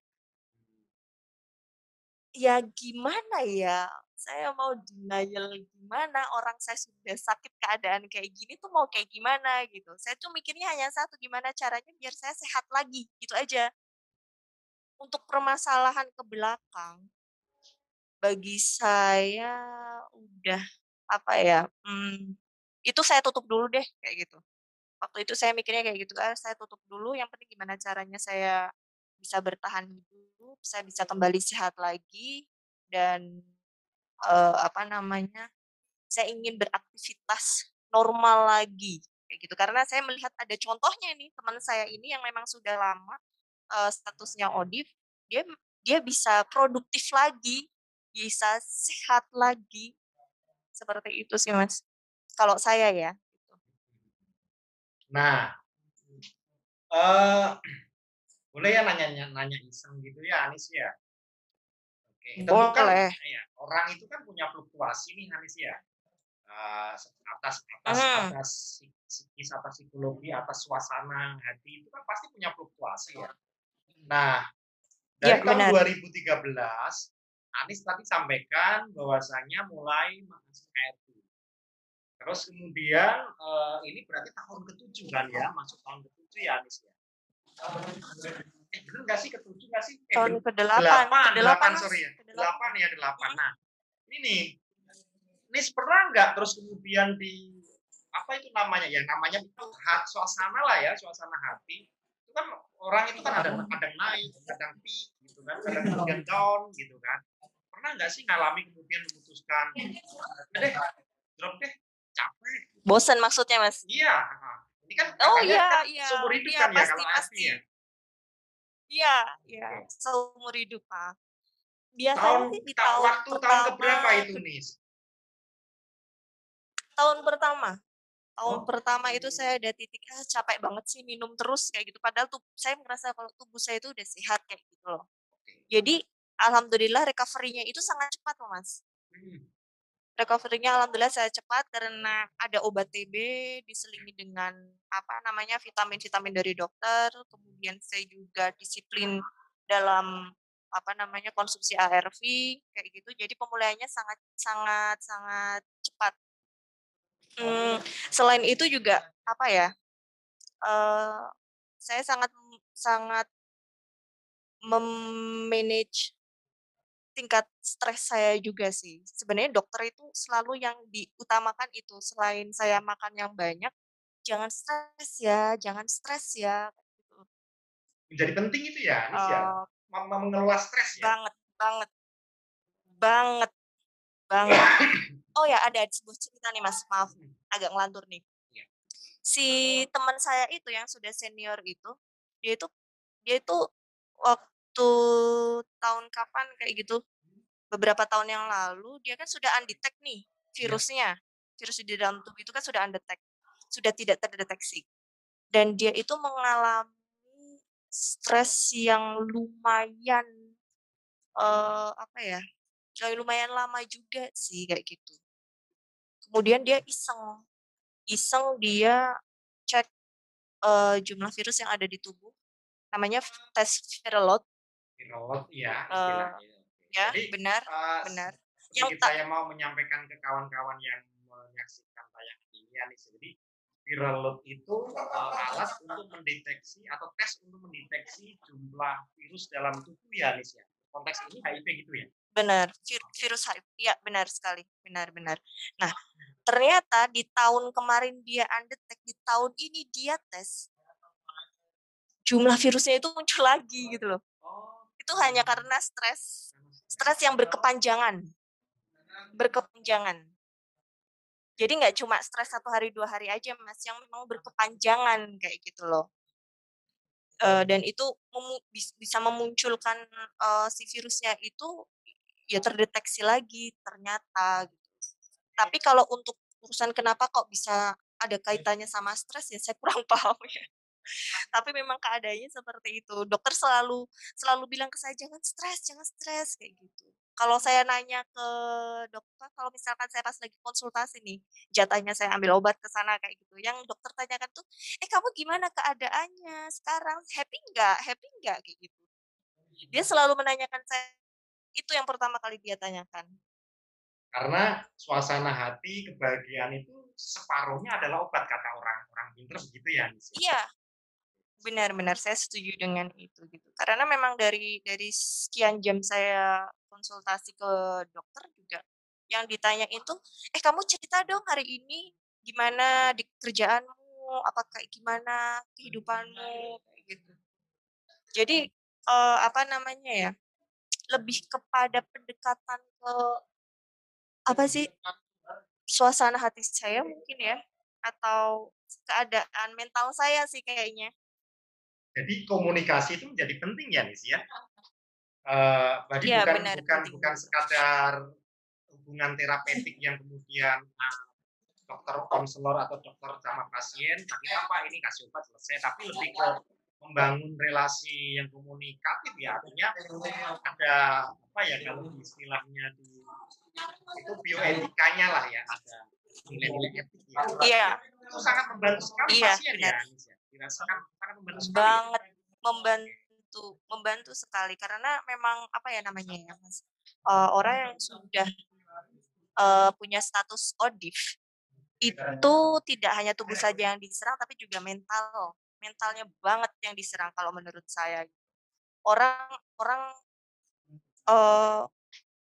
[SPEAKER 2] Ya gimana ya, saya mau denial gimana, orang saya sudah sakit keadaan kayak gini tuh mau kayak gimana gitu. Saya tuh mikirnya hanya satu, gimana caranya biar saya sehat lagi, gitu aja. Untuk permasalahan ke belakang bagi saya udah, apa ya, mmm, itu saya tutup dulu deh, kayak gitu. Waktu itu saya mikirnya kayak gitu, "Ah, saya tutup dulu, yang penting gimana caranya saya bisa bertahan hidup, saya bisa kembali sehat lagi, dan, eee, apa namanya, saya ingin beraktivitas normal lagi," kayak gitu. Karena saya melihat ada contohnya nih, teman saya ini yang memang sudah lama, eee, statusnya ODIF, dia dia bisa produktif lagi, bisa sehat lagi. Seperti itu sih, Mas, kalau saya ya, gitu.
[SPEAKER 1] Nah, eee, boleh ya nanya nanya iseng gitu ya, Anies, ya? Oke, kan
[SPEAKER 2] Boleh.
[SPEAKER 1] iya, orang itu kan punya fluktuasi nih, Anies, ya. Eee, atas atas
[SPEAKER 2] Mhm.
[SPEAKER 1] atas psi psikis, atas psikologi, atas suasana hati itu kan pasti punya fluktuasi ya. Nah,
[SPEAKER 2] Iya,
[SPEAKER 1] dari tahun
[SPEAKER 2] benar.
[SPEAKER 1] 2013, Anies tadi sampaikan bahwasanya mulai air putih. Terus kemudian, eee, ini berarti tahun ke-7 kan ya, masuk tahun ke-7 ya, Anies, ya? Eh, bener nggak sih ke-7 nggak sih? Eh,
[SPEAKER 2] Tahun
[SPEAKER 1] ben
[SPEAKER 2] ke-8
[SPEAKER 1] 8,
[SPEAKER 2] ke-8,
[SPEAKER 1] 8
[SPEAKER 2] Mas,
[SPEAKER 1] sorry ya,
[SPEAKER 2] ke-8.
[SPEAKER 1] 8 ya, 8.
[SPEAKER 2] Mhm.
[SPEAKER 1] Nah, ini nih, Nis pernah nggak terus kemudian di apa itu namanya ya, namanya itu ha suasana lah ya, suasana hati, itu kan orang itu kan ada kadang naik, kadang peak gitu kan, kadang kemudian down gitu kan. Pernah nggak sih ngalami kemudian memutuskan, "Udah deh, drop deh, capek," gitu?
[SPEAKER 2] Bosen maksudnya, Mas?
[SPEAKER 1] Iya. Ini kan
[SPEAKER 2] Oh, iya
[SPEAKER 1] kan
[SPEAKER 2] iya
[SPEAKER 1] seumur hidup
[SPEAKER 2] iya,
[SPEAKER 1] kan ya
[SPEAKER 2] pasti
[SPEAKER 1] kalau ASI
[SPEAKER 2] pasti.
[SPEAKER 1] ya?
[SPEAKER 2] Iya iya, seumur hidup, Kak. Biasanya
[SPEAKER 1] Tahun
[SPEAKER 2] sih di
[SPEAKER 1] ta
[SPEAKER 2] tahun
[SPEAKER 1] waktu tahun
[SPEAKER 2] pertama
[SPEAKER 1] ke berapa itu, Nis?
[SPEAKER 2] Tahun pertama. Tahun
[SPEAKER 1] Oh.
[SPEAKER 2] pertama itu saya ada titik, "Ah, capek banget sih minum terus," kayak gitu. Padahal tub saya merasa kalau tubuh saya itu udah sehat, kayak gitu loh. Jadi, alhamdulillah recovery-nya itu sangat cepat loh, Mas.
[SPEAKER 1] Mhm.
[SPEAKER 2] Recovery-nya alhamdulillah saya cepat karena ada obat TB, diselingi dengan, apa namanya, vitamin-vitamin dari dokter, kemudian saya juga disiplin dalam, apa namanya, konsumsi ARV, kayak gitu. Jadi pemulihannya sangat sangat sangat cepat. Mmm, selain itu juga, apa ya, eee, saya sangat sangat mem-manage tingkat stres saya juga sih. Sebenarnya dokter itu selalu yang diutamakan itu, selain saya makan yang banyak, "Jangan stres ya jangan stres ya," gitu.
[SPEAKER 1] Menjadi penting itu ya, Nis ya?
[SPEAKER 2] Eee
[SPEAKER 1] Mem mengelola stres ya?
[SPEAKER 2] Banget banget. Banget banget. Oh ya ada sebuah cerita nih Mas, maaf
[SPEAKER 1] Mhm.
[SPEAKER 2] agak ngelantur nih.
[SPEAKER 1] Iya.
[SPEAKER 2] Si teman saya itu yang sudah senior itu, dia itu dia itu waktu tahun kapan kayak gitu, beberapa tahun yang lalu dia kan sudah undetect nih
[SPEAKER 1] Iya.
[SPEAKER 2] virusnya. Virus di dalam tubuh itu kan sudah undetect, sudah tidak terdeteksi. Dan dia itu mengalami stres yang lumayan, eee, apa ya, ya lumayan lama juga sih kayak gitu. Kemudian dia iseng, iseng dia cek, eee, jumlah virus yang ada di tubuh, namanya tes viral load,
[SPEAKER 1] iya
[SPEAKER 2] Eee,
[SPEAKER 1] istilahnya.
[SPEAKER 2] ya
[SPEAKER 1] Jadi,
[SPEAKER 2] benar
[SPEAKER 1] eee,
[SPEAKER 2] benar. Yang
[SPEAKER 1] saya mau menyampaikan ke kawan-kawan yang menyaksikan tayangan ini ya, Nis. Jadi, viral load itu, eee, alat untuk mendeteksi atau tes untuk mendeteksi jumlah virus dalam tubuh ya, Nis, ya? Konteks ini HIV gitu ya?
[SPEAKER 2] Benar, vir virus HIV iya benar sekali, benar benar. Nah, ternyata di tahun kemarin dia undetect, di tahun ini dia tes jumlah virusnya itu muncul lagi gitu loh. Itu hanya karena stres, stres yang berkepanjangan. Berkepanjangan. Jadi nggak cuma stres 1 hari, 2 hari aja Mas, yang memang berkepanjangan kayak gitu loh. Eee, dan itu memu bis bisa memunculkan, eee, si virusnya itu ya terdeteksi lagi ternyata gitu. Tapi kalau untuk urusan kenapa kok bisa ada kaitannya sama stres ya saya kurang paham ya. Tapi memang keadaannya seperti itu. Dokter selalu selalu bilang ke saya, "Jangan stres jangan stres," kayak gitu. Kalau saya nanya ke dokter, kalau misalkan saya pas lagi konsultasi nih, jatahnya saya ambil obat ke sana kayak gitu, yang dokter tanyakan tuh, "Eh, kamu gimana keadaannya sekarang? Happy nggak happy nggak?" Kayak gitu. Dia selalu menanyakan saya itu yang pertama kali dia tanyakan.
[SPEAKER 1] Karena suasana hati, kebahagiaan itu separuhnya adalah obat kata orang orang pinter begitu ya, ya?
[SPEAKER 2] Iya. Benar benar, saya setuju dengan itu gitu. Karena memang dari dari sekian jam saya konsultasi ke dokter juga, yang ditanyain tuh, "Eh, kamu cerita dong hari ini gimana di kerjaanmu, apa kayak gimana kehidupanmu?" Gitu. Jadi, eee, apa namanya ya, lebih kepada pendekatan ke apa sih, suasana hati saya mungkin ya, atau keadaan mental saya sih kayaknya.
[SPEAKER 1] Jadi komunikasi itu menjadi penting ya, Nis, ya? Eee, jadi
[SPEAKER 2] Iya
[SPEAKER 1] bukan
[SPEAKER 2] benar,
[SPEAKER 1] bukan
[SPEAKER 2] penting
[SPEAKER 1] bukan sekadar hubungan terapeutik yang kemudian, eee, dokter konselor atau dokter sama pasien, tapi apa, ini kasih obat selesai, tapi lebih ke membangun relasi yang komunikatif ya, artinya ada apa ya, kalau istilahnya di itu bioetikanya lah ya, ada nilai-nilai etik ya.
[SPEAKER 2] Iya.
[SPEAKER 1] Itu sangat membantu sekali
[SPEAKER 2] Iya,
[SPEAKER 1] pasien
[SPEAKER 2] benar.
[SPEAKER 1] ya, Nis, ya? Dirasakan sangat membantu sekali ya?
[SPEAKER 2] Banget, membantu membantu sekali karena memang apa ya namanya ya, Mas, eee, orang yang sudah, eee, punya status ODIF, itu tidak hanya tubuh saja yang diserang, tapi juga mental, mentalnya banget yang diserang kalau menurut saya. Orang orang, eee,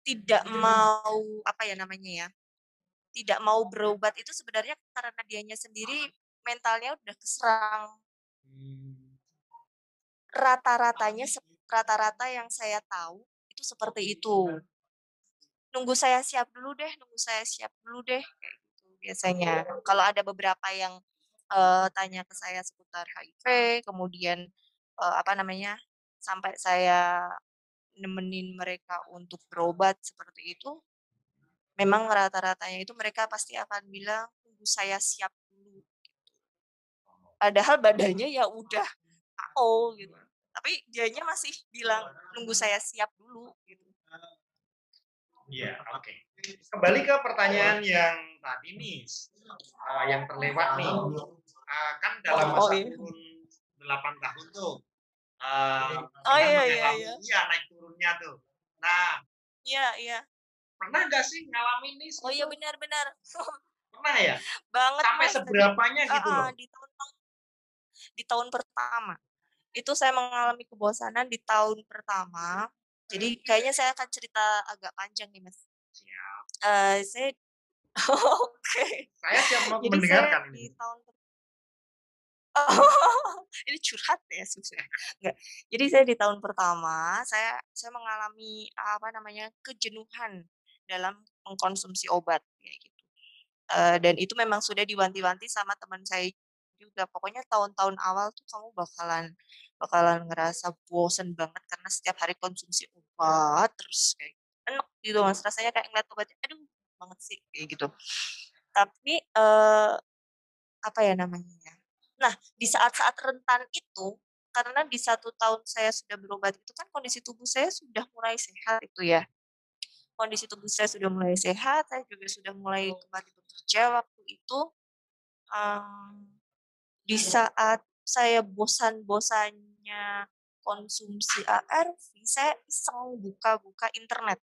[SPEAKER 2] tidak mau apa ya namanya ya, tidak mau berobat itu sebenarnya karena dianya sendiri mentalnya udah keserang.
[SPEAKER 1] Mmm.
[SPEAKER 2] Rata-ratanya rata-rata yang saya tahu itu seperti itu. "Nunggu saya siap dulu deh nunggu saya siap dulu deh," kayak gitu biasanya. Kalau ada beberapa yang, eee, tanya ke saya seputar HIV, kemudian, eee, apa namanya, sampai saya nemenin mereka untuk berobat seperti itu, memang rata-ratanya itu mereka pasti akan bilang, "Tunggu saya siap dulu," gitu. Padahal badannya ya udah KO gitu, tapi dianya masih bilang, "Nunggu saya siap dulu," gitu.
[SPEAKER 1] Iya, oke. Kembali ke pertanyaan yang tadi, Nis, eee, yang terlewat nih, eee, kan dalam
[SPEAKER 2] Oh,
[SPEAKER 1] masa
[SPEAKER 2] iya.
[SPEAKER 1] kurun 8 tahun tuh, eee,
[SPEAKER 2] Oh, iya iya iya.
[SPEAKER 1] iya, naik turunnya tuh. Nah
[SPEAKER 2] Iya iya.
[SPEAKER 1] pernah nggak sih ngalamin, Nis,
[SPEAKER 2] Oh iya,
[SPEAKER 1] itu?
[SPEAKER 2] benar benar.
[SPEAKER 1] Pernah ya?
[SPEAKER 2] Banget,
[SPEAKER 1] Sampai
[SPEAKER 2] Mas, tadi
[SPEAKER 1] seberapanya gitu loh?
[SPEAKER 2] di tahun-tahun di tahun pertama. Itu saya mengalami kebosanan di tahun pertama, jadi kayaknya saya akan cerita agak panjang nih, Mas.
[SPEAKER 1] Siap.
[SPEAKER 2] Eee, saya oke.
[SPEAKER 1] Saya siap mau
[SPEAKER 2] Jadi saya
[SPEAKER 1] mendengarkan
[SPEAKER 2] di
[SPEAKER 1] ini.
[SPEAKER 2] tahun Ini curhat ya susah. Enggak. Jadi saya di tahun pertama, saya saya mengalami, apa namanya, kejenuhan dalam mengkonsumsi obat, kayak gitu. Eee, dan itu memang sudah diwanti-wanti sama teman saya juga, pokoknya tahun-tahun awal tuh kamu bakalan bakalan ngerasa bosen banget karena setiap hari konsumsi obat terus, kayak enek gitu Mas, rasanya kayak ngeliat obatnya, aduh banget sih, kayak gitu. Tapi, eee, apa ya namanya ya, nah di saat-saat rentan itu, karena di 1 tahun saya sudah berobat itu kan kondisi tubuh saya sudah mulai sehat itu ya. Kondisi tubuh saya sudah mulai sehat, saya juga sudah mulai kembali bekerja waktu itu, mmm, di saat saya bosan-bosannya konsumsi ARV, saya iseng buka-buka internet.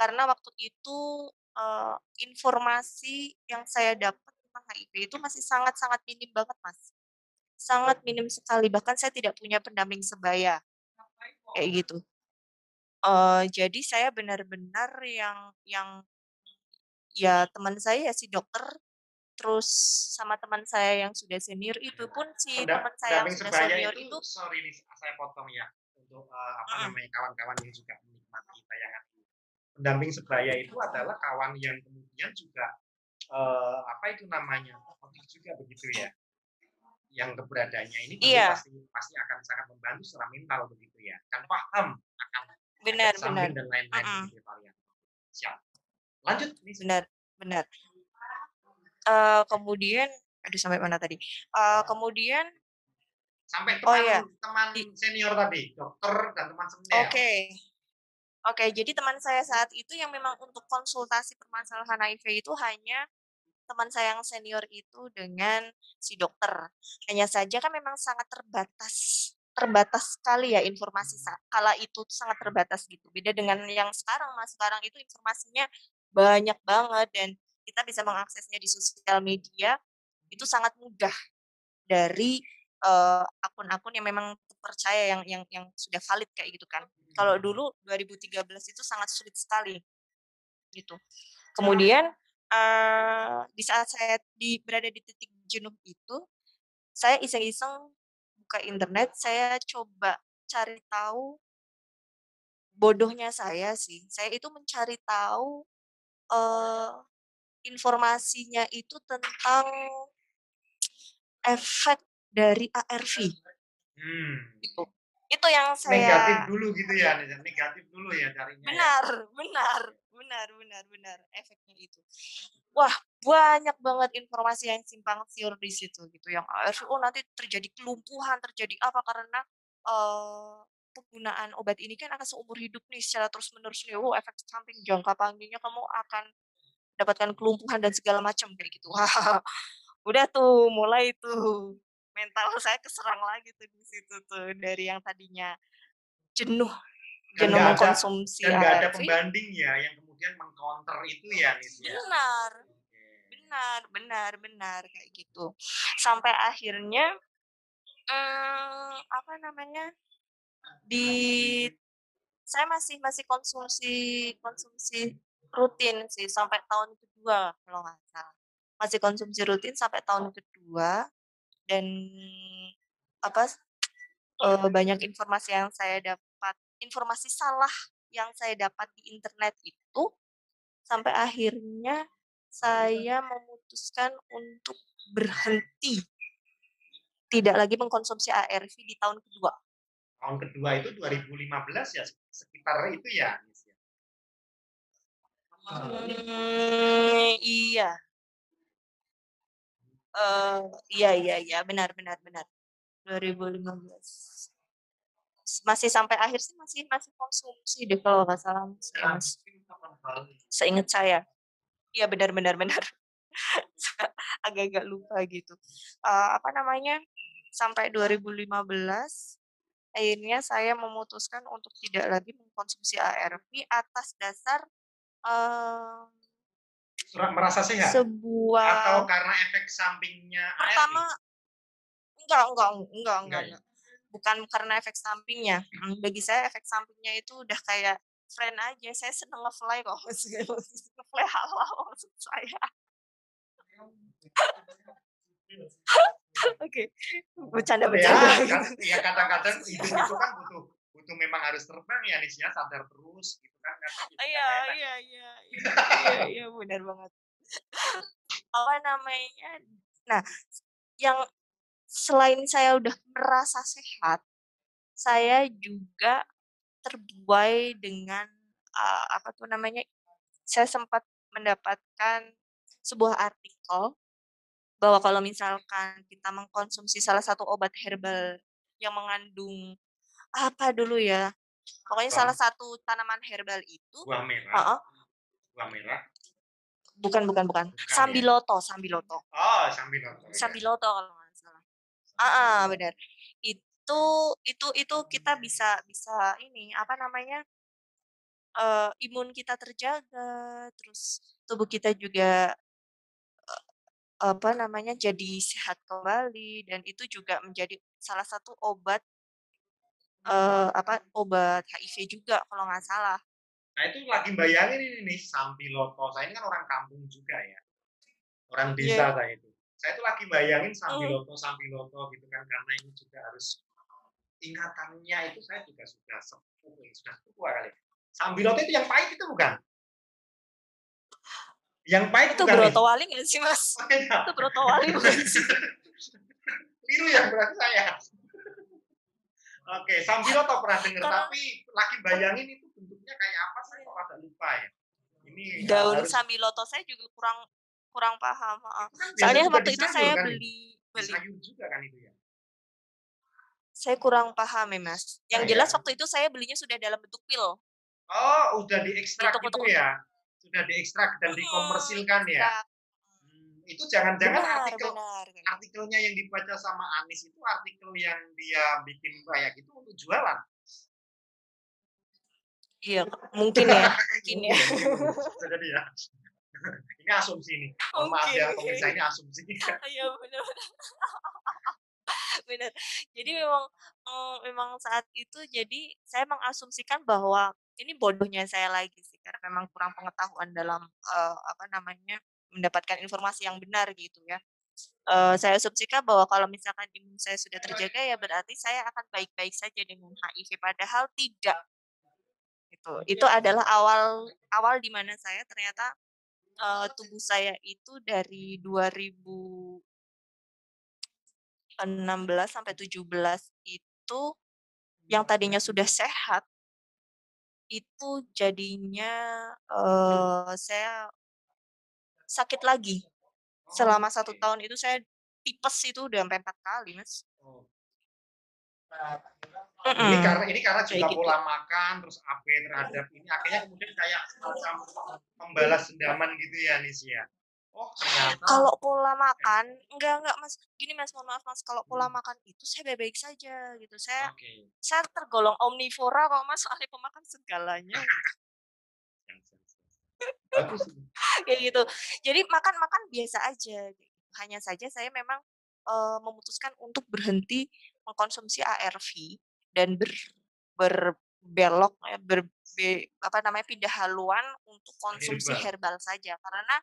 [SPEAKER 2] Karena waktu itu, eee, informasi yang saya dapat tentang HIV itu masih sangat-sangat minim banget, Mas. Sangat minim sekali, bahkan saya tidak punya pendamping sebaya, kayak gitu. Eee, jadi saya benar-benar yang yang ya teman saya ya si dokter, terus sama teman saya yang sudah senior itu pun si teman saya yang sudah senior
[SPEAKER 1] itu
[SPEAKER 2] itu
[SPEAKER 1] sorry nih saya potong ya, untuk, eee, apa
[SPEAKER 2] Mhm.
[SPEAKER 1] namanya, kawan-kawan yang juga menikmati tayangan ini. Pendamping sebaya itu adalah kawan yang kemudian juga, eee, apa itu namanya, aktif juga begitu ya? Yang keberadaannya ini
[SPEAKER 2] Iya.
[SPEAKER 1] pasti pasti akan sangat membantu secara mental begitu ya, kan paham akan
[SPEAKER 2] Benar benar.
[SPEAKER 1] dan lain-lain varian. Siap. Lanjut, Nis.
[SPEAKER 2] Benar benar. Eee, kemudian aduh sampai mana tadi? Eee, kemudian
[SPEAKER 1] Sampai
[SPEAKER 2] Oh
[SPEAKER 1] teman
[SPEAKER 2] ya,
[SPEAKER 1] teman
[SPEAKER 2] di
[SPEAKER 1] senior tadi, dokter dan teman senior.
[SPEAKER 2] Oke. Oke, jadi teman saya saat itu yang memang untuk konsultasi permasalahan HIV itu hanya teman saya yang senior itu dengan si dokter. Hanya saja kan memang sangat terbatas terbatas sekali ya informasi sa kala itu sangat terbatas gitu. Beda dengan yang sekarang, Mas, sekarang itu informasinya banyak banget dan kita bisa mengaksesnya di sosial media, itu sangat mudah dari, eee, akun-akun yang memang terpercaya yang yang yang sudah valid kayak gitu kan. Kalau dulu 2013 itu sangat sulit sekali, gitu. Kemudian, eee, di saat saya di berada di titik jenuh itu, saya iseng-iseng buka internet, saya coba cari tahu bodohnya saya sih, saya itu mencari tahu, eee, informasinya itu tentang efek dari ARV.
[SPEAKER 1] Hmm.
[SPEAKER 2] Gitu. Itu yang
[SPEAKER 1] Negatif
[SPEAKER 2] saya
[SPEAKER 1] dulu gitu ya, negatif dulu ya carinya ya?
[SPEAKER 2] Benar benar benar benar benar, efeknya itu. Wah, banyak banget informasi yang simpang siur di situ gitu, yang ARV, oh nanti terjadi kelumpuhan, terjadi apa, karena, eee, penggunaan obat ini kan akan seumur hidup nih secara terus-menerus nih, wow efek samping jangka panjangnya kamu akan mendapatkan kelumpuhan dan segala macam, kayak gitu. Udah tuh, mulai tuh, mental saya keserang lagi tuh di situ tuh, dari yang tadinya jenuh
[SPEAKER 1] Dan
[SPEAKER 2] jenuh
[SPEAKER 1] ada
[SPEAKER 2] mengkonsumsi
[SPEAKER 1] dan nggak ada
[SPEAKER 2] ARV
[SPEAKER 1] pembanding ya, yang kemudian meng-counter itu ya, ya?
[SPEAKER 2] Benar. Benar benar benar, kayak gitu. Sampai akhirnya, mmm, apa namanya, di saya masih masih konsumsi konsumsi rutin sih sampai tahun ke-2 kalau nggak salah. Masih konsumsi rutin sampai tahun ke-2 dan apa, eee, banyak informasi yang saya dapat informasi salah yang saya dapat di internet itu, sampai akhirnya saya memutuskan untuk berhenti. Tidak lagi mengkonsumsi ARV di tahun ke-2.
[SPEAKER 1] Tahun ke-2 itu 2015 ya, sekitar itu ya,
[SPEAKER 2] Mmm, iya. Eee, iya iya iya, benar benar benar. 2015. Masih sampai akhir sih masih masih konsumsi deh kalau nggak salah Mas, ya Mas. Seingat saya. Iya benar benar benar. Agak-agak lupa gitu. Eee, apa namanya, sampai 2015, akhirnya saya memutuskan untuk tidak lagi mengkonsumsi ARV atas dasar,
[SPEAKER 1] Surat merasa sehat?
[SPEAKER 2] sebuah
[SPEAKER 1] Atau karena efek sampingnya?
[SPEAKER 2] Pertama enggak enggak enggak enggak
[SPEAKER 1] Enggak ya?
[SPEAKER 2] enggak. Bukan karena efek sampingnya, mhm, bagi saya efek sampingnya itu udah kayak friend aja, saya seneng nge-fly kok, nge-fly halal maksud saya. Oke,
[SPEAKER 1] Ya,
[SPEAKER 2] bercanda-bercanda
[SPEAKER 1] kan
[SPEAKER 2] gitu.
[SPEAKER 1] ya kadang-kadang hidup itu kan butuh butuh memang harus terbang ya Nis ya, sadar terus gitu kan, karena
[SPEAKER 2] Oh,
[SPEAKER 1] itu kan
[SPEAKER 2] iya iya iya iya iya iya, benar banget. Apa namanya, nah, yang selain saya udah merasa sehat, saya juga terbuai dengan, eee, apa tuh namanya, saya sempat mendapatkan sebuah artikel bahwa kalau misalkan kita mengkonsumsi salah satu obat herbal yang mengandung apa dulu ya, pokoknya salah satu tanaman herbal itu
[SPEAKER 1] buah merah
[SPEAKER 2] heeh,
[SPEAKER 1] buah merah,
[SPEAKER 2] bukan bukan bukan,
[SPEAKER 1] bukan ya?
[SPEAKER 2] sambiloto sambiloto.
[SPEAKER 1] Oh, sambiloto ya.
[SPEAKER 2] Sambiloto kalau nggak salah. Heeh, benar. Itu itu itu kita bisa bisa ini, apa namanya, eee, imun kita terjaga, terus tubuh kita juga, apa namanya, jadi sehat kembali dan itu juga menjadi salah satu obat, eee, apa, obat HIV juga kalau nggak salah.
[SPEAKER 1] Nah, itu lagi bayangin ini nih, sambiloto. Saya ini kan orang kampung juga ya, orang
[SPEAKER 2] Iya.
[SPEAKER 1] desa saya itu. Saya itu lagi bayangin
[SPEAKER 2] Mhm.
[SPEAKER 1] sambiloto-sambiloto gitu kan, karena ini juga harus ingatannya itu saya juga sudah sepuh ya, sudah tua kali. Sambiloto itu yang pahit itu bukan? Yang pahit
[SPEAKER 2] Itu
[SPEAKER 1] bukan nih?
[SPEAKER 2] brotowali nggak sih, Mas?
[SPEAKER 1] Oh, iya.
[SPEAKER 2] Itu brotowali bukan sih?
[SPEAKER 1] Keliru ya berarti saya. Oke, sambiloto pernah dengar,
[SPEAKER 2] Karena
[SPEAKER 1] tapi lagi bayangin itu bentuknya kayak apa saya kok agak lupa ya. Ini
[SPEAKER 2] daun
[SPEAKER 1] harus
[SPEAKER 2] sambiloto saya juga kurang kurang paham,
[SPEAKER 1] kan
[SPEAKER 2] Soalnya waktu itu saya
[SPEAKER 1] kan itu?
[SPEAKER 2] beli beli
[SPEAKER 1] sayur juga kan itu ya?
[SPEAKER 2] saya kurang paham ya, Mas.
[SPEAKER 1] Nah,
[SPEAKER 2] Yang jelas
[SPEAKER 1] ya.
[SPEAKER 2] waktu itu saya belinya sudah dalam bentuk pil.
[SPEAKER 1] Oh, udah
[SPEAKER 2] Di
[SPEAKER 1] diekstrak gitu ya? Sudah diekstrak dan
[SPEAKER 2] Mhm,
[SPEAKER 1] dikomersilkan ya? Itu jangan-jangan
[SPEAKER 2] Benar
[SPEAKER 1] artikel
[SPEAKER 2] benar,
[SPEAKER 1] artikelnya yang dibaca sama Anis itu artikel yang dia bikin kayak gitu untuk jualan?
[SPEAKER 2] Iya, mungkin ya mungkin ya.
[SPEAKER 1] jadi ya. Ini asumsi nih. Mohon maaf
[SPEAKER 2] Mungkin
[SPEAKER 1] ya pemirsa, ini asumsi.
[SPEAKER 2] Iya, benar benar. Benar. Jadi memang, eee, memang saat itu jadi saya mengasumsikan bahwa ini bodohnya saya lagi sih, karena memang kurang pengetahuan dalam, eee, apa namanya, mendapatkan informasi yang benar gitu ya. Eee, saya asumsikan bahwa kalau misalkan imun saya sudah terjaga ya berarti saya akan baik-baik saja dengan HIV, padahal tidak. Gitu. Itu adalah awal awal di mana saya ternyata, eee, tubuh saya itu dari 2016 sampai 17 itu yang tadinya sudah sehat itu jadinya, eee, saya sakit lagi. Selama 1
[SPEAKER 1] Oke.
[SPEAKER 2] tahun itu saya tipes itu udah sampai 4 kali, Mas.
[SPEAKER 1] Oh. Ini
[SPEAKER 2] Mhm,
[SPEAKER 1] karena ini karena juga
[SPEAKER 2] gitu.
[SPEAKER 1] pola makan, terus AB terhadap ini akhirnya kemudian kayak semacam membalas dendaman gitu ya, Nis, ya? Oh, ternyata
[SPEAKER 2] Kalau pola makan enggak enggak, Mas. Gini, Mas, mohon maaf, Mas, kalau pola
[SPEAKER 1] Hmm.
[SPEAKER 2] makan itu saya baik-baik saja gitu. Saya
[SPEAKER 1] Oke.
[SPEAKER 2] saya tergolong omnivora kok, Mas, soalnya pemakan segalanya.
[SPEAKER 1] Siap siap siap. Bagus itu.
[SPEAKER 2] Kayak gitu. Jadi makan-makan biasa aja gitu. Hanya saja saya memang, eee, memutuskan untuk berhenti mengkonsumsi ARV dan ber berbelok eh, ber be apa namanya, pindah haluan untuk konsumsi
[SPEAKER 1] Herbal.
[SPEAKER 2] herbal saja. Karena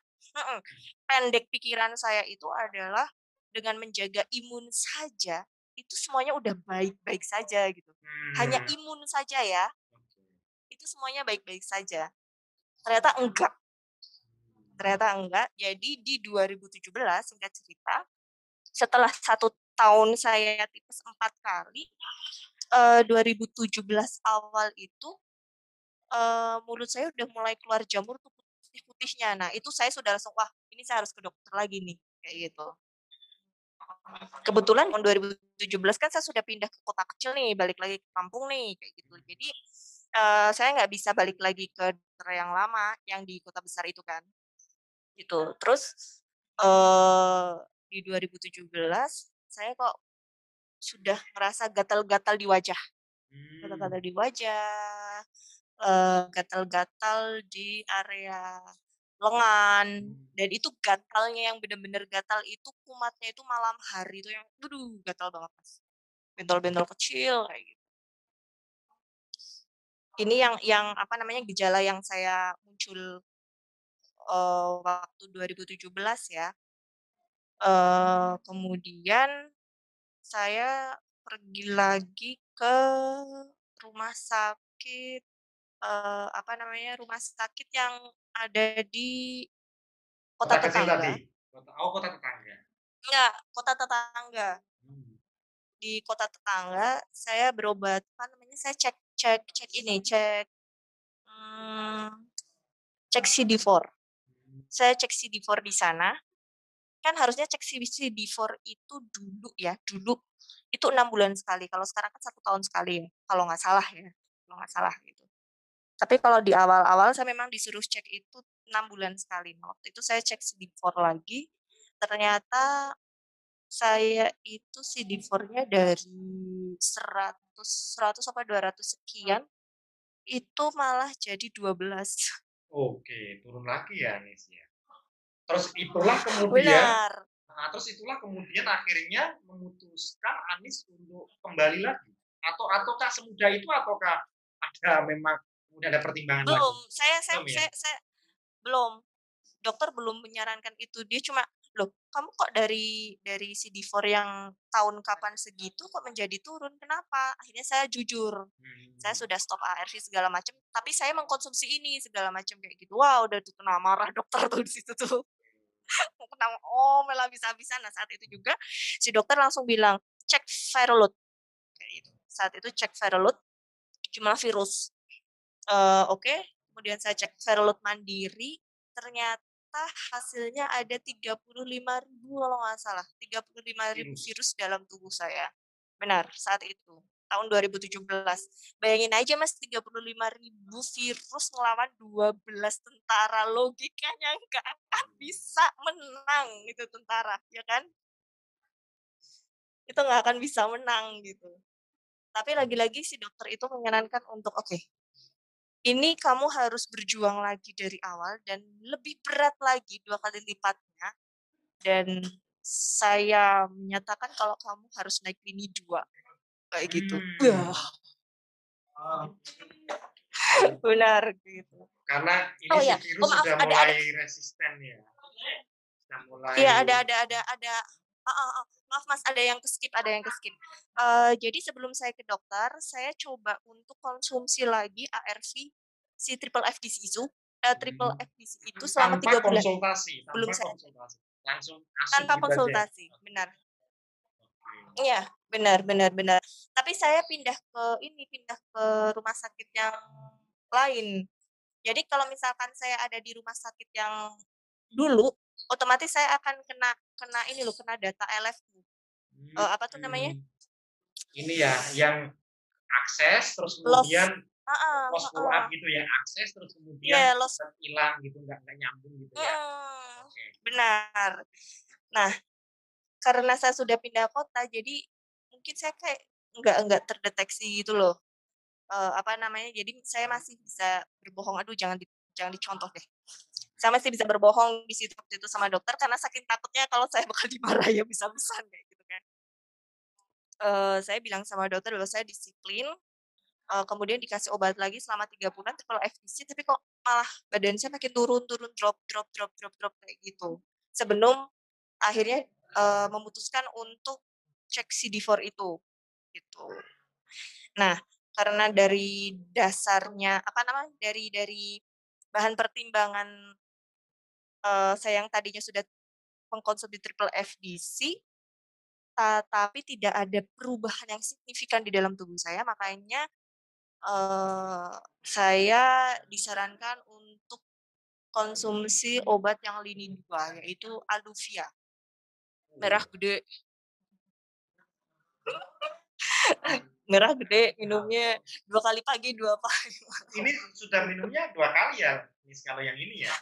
[SPEAKER 2] pendek pikiran saya itu adalah dengan menjaga imun saja, itu semuanya udah baik-baik saja gitu. Hanya
[SPEAKER 1] Hmm.
[SPEAKER 2] imun saja ya, itu semuanya baik-baik saja. Ternyata enggak. Ternyata enggak. Jadi di 2017 singkat cerita, setelah 1 tahun saya tipes 4 kali, eee, 2017 awal itu, eee, mulut saya udah mulai keluar jamur tuh putih-putihnya. Nah, itu saya sudah langsung, "Wah, ini saya harus ke dokter lagi nih," kayak gitu. Kebetulan tahun 2017 kan saya sudah pindah ke kota kecil nih, balik lagi ke kampung nih, kayak gitu. Jadi, eee, saya nggak bisa balik lagi ke dokter yang lama, yang di kota besar itu kan. Gitu. Terus, eee, di 2017 saya kok sudah ngerasa gatal-gatal di wajah.
[SPEAKER 1] Hmm.
[SPEAKER 2] Gatal-gatal di wajah, eee, gatal-gatal di area lengan,
[SPEAKER 1] Hmm.
[SPEAKER 2] dan itu gatalnya yang bener-bener gatal itu kumatnya itu malam hari itu yang aduh gatal banget, Mas. Bentol-bentol kecil kayak gitu. Ini yang yang apa namanya, gejala yang saya muncul, eee, waktu 2017 ya. Eee, kemudian saya pergi lagi ke rumah sakit, eee, apa namanya, rumah sakit yang ada di kota
[SPEAKER 1] Kota kecil tadi?
[SPEAKER 2] tetangga.
[SPEAKER 1] Kota oh kota tetangga.
[SPEAKER 2] Enggak, kota tetangga.
[SPEAKER 1] Mmm.
[SPEAKER 2] Di kota tetangga, saya berobat, apa namanya, saya cek cek cek ini, cek, mmm, cek CD4.
[SPEAKER 1] Mmm.
[SPEAKER 2] Saya cek CD4 di sana, kan harusnya cek CD CD4 itu dulu ya, dulu itu 6 bulan sekali, kalau sekarang kan 1 tahun sekali ya, kalau nggak salah ya, kalau nggak salah gitu. Tapi kalau di awal-awal saya memang disuruh cek itu 6 bulan sekali. Nah, waktu itu saya cek CD4 lagi, ternyata saya itu CD4-nya dari 100 100 apa 200 sekian, itu malah jadi 12.
[SPEAKER 1] Oke, turun lagi ya, Nis, ya. Terus itulah kemudian
[SPEAKER 2] Benar.
[SPEAKER 1] heeh, terus itulah kemudian akhirnya memutuskan Anis untuk kembali lagi? Atau ataukah semudah itu ataukah ada memang kemudian ada pertimbangan
[SPEAKER 2] Belum,
[SPEAKER 1] lagi?
[SPEAKER 2] saya saya
[SPEAKER 1] Belum ya?
[SPEAKER 2] saya saya belum, dokter belum menyarankan itu, dia cuma, "Loh, kamu kok dari dari CD4 yang tahun kapan segitu kok menjadi turun, kenapa?" Akhirnya saya jujur, saya
[SPEAKER 1] Mmm.
[SPEAKER 2] sudah stop ARV segala macam, tapi saya mengkonsumsi ini, segala macam kayak gitu. Wah, udah tuh kena marah dokter tuh di situ tuh. Kena ngomel habis-habisan. Nah, saat itu juga si dokter langsung bilang, "Cek viral load," kayak gitu. Saat itu cek viral load, jumlah virus. Eee, oke, kemudian saya cek viral load mandiri, ternyata hasilnya ada 35.000 kalau nggak salah, 35.000
[SPEAKER 1] Virus?
[SPEAKER 2] virus dalam tubuh saya. Benar, saat itu, tahun 2017. Bayangin aja Mas, 35.000 virus ngelawan 12 tentara, logikanya nggak akan bisa menang itu tentara, ya kan? Itu nggak akan bisa menang gitu. Tapi lagi-lagi si dokter itu menyarankan untuk, "Oke, ini kamu harus berjuang lagi dari awal dan lebih berat lagi 2 kali lipatnya, dan saya menyatakan kalau kamu harus naik lini 2," kayak gitu. Wah. Benar, gitu.
[SPEAKER 1] Karena ini
[SPEAKER 2] Oh ya, oh
[SPEAKER 1] virus
[SPEAKER 2] maaf,
[SPEAKER 1] sudah
[SPEAKER 2] ada ada
[SPEAKER 1] mulai resisten ya? Sudah
[SPEAKER 2] Iya,
[SPEAKER 1] mulai
[SPEAKER 2] ada ada ada ada heeh heeh, maaf Mas, ada yang ke-skip ada yang ke-skip. Eee, jadi sebelum saya ke dokter, saya coba untuk konsumsi lagi ARV si triple FDC itu eee, triple
[SPEAKER 1] Mmm.
[SPEAKER 2] FDC itu selama 3
[SPEAKER 1] Tanpa
[SPEAKER 2] bulan.
[SPEAKER 1] konsultasi
[SPEAKER 2] Belum
[SPEAKER 1] tanpa
[SPEAKER 2] saya
[SPEAKER 1] konsultasi? Langsung
[SPEAKER 2] Tanpa
[SPEAKER 1] gitu aja?
[SPEAKER 2] konsultasi, benar. Iya, benar benar benar. Tapi saya pindah ke ini, pindah ke rumah sakit yang lain. Jadi kalau misalkan saya ada di rumah sakit yang dulu, otomatis saya akan kena kena ini loh, kena data LF-ku. Eee, apa tuh namanya?
[SPEAKER 1] Mmm. Ini ya, yang akses, terus kemudian
[SPEAKER 2] heeh
[SPEAKER 1] lost follow up
[SPEAKER 2] heeh.
[SPEAKER 1] gitu ya, akses terus kemudian
[SPEAKER 2] Iya, lost
[SPEAKER 1] cepet ilang gitu, nggak nggak nyambung gitu ya?
[SPEAKER 2] Mhm,
[SPEAKER 1] Oke.
[SPEAKER 2] benar. Nah, karena saya sudah pindah kota, jadi mungkin saya kayak nggak nggak terdeteksi gitu loh, eee, apa namanya, jadi saya masih bisa berbohong aduh jangan di jangan dicontoh deh. Saya masih bisa berbohong di situ waktu itu sama dokter karena saking takutnya kalau saya bakal dimarahi habis-habisan kayak gitu kan. Eee, saya bilang sama dokter bahwa saya disiplin, eee, kemudian dikasih obat lagi selama 3 bulan triple FDC, tapi kok malah badan saya makin turun turun, drop drop drop drop drop kayak gitu. Sebelum akhirnya, eee, memutuskan untuk cek CD4 itu, gitu. Nah, karena dari dasarnya, apa namanya, dari dari bahan pertimbangan eee, saya yang tadinya sudah mengkonsumsi triple FDC, tetapi tidak ada perubahan yang signifikan di dalam tubuh saya, makanya, eee, saya disarankan untuk konsumsi obat yang lini 2, yaitu Aluvia. Merah
[SPEAKER 1] Oh.
[SPEAKER 2] gede. Merah gede, minumnya 2 kali pagi, 2 kali malam.
[SPEAKER 1] Ini sudah minumnya 2 kali ya, kalau yang ini ya?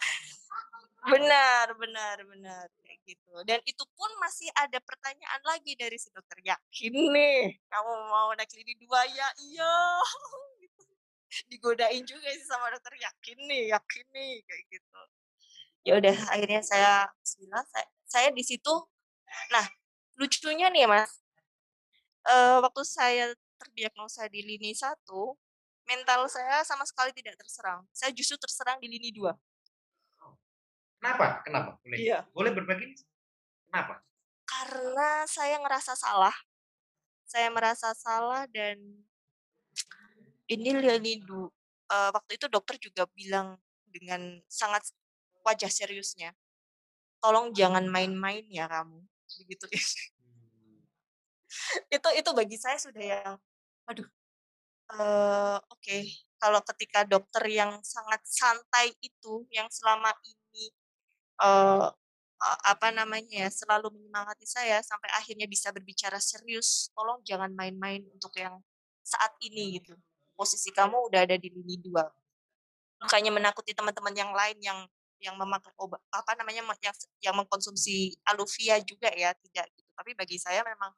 [SPEAKER 2] Benar benar benar, kayak gitu. Dan itu pun masih ada pertanyaan lagi dari si dokter, "Yakin nih kamu mau naik lini 2?" "Ya, iya,". Digodain juga sih sama dokter, "Yakin nih yakin nih?" Kayak gitu. Ya udah akhirnya saya bismillah, saya saya di situ nah, lucunya nih Mas, eee, waktu saya terdiagnosa di lini 1, mental saya sama sekali tidak terserang, saya justru terserang di lini 2.
[SPEAKER 1] Kenapa kenapa? Boleh
[SPEAKER 2] Iya.
[SPEAKER 1] boleh berbagi? Kenapa?
[SPEAKER 2] Karena saya ngerasa salah. Saya merasa salah dan ini lini du eee, waktu itu dokter juga bilang dengan sangat wajah seriusnya, "Tolong jangan main-main ya kamu." Digituin.
[SPEAKER 1] Mmm.
[SPEAKER 2] Itu itu bagi saya sudah yang, waduh, eee, oke, kalau ketika dokter yang sangat santai itu, yang selama ini, a apa namanya ya, selalu menyemangati saya sampai akhirnya bisa berbicara serius, "Tolong jangan main-main untuk yang saat ini," gitu. "Posisi kamu udah ada di lini 2." Bukannya menakuti teman-teman yang lain yang yang memakai oba apa namanya, yang yang mengkonsumsi Aluvia juga ya, tidak gitu. Tapi bagi saya memang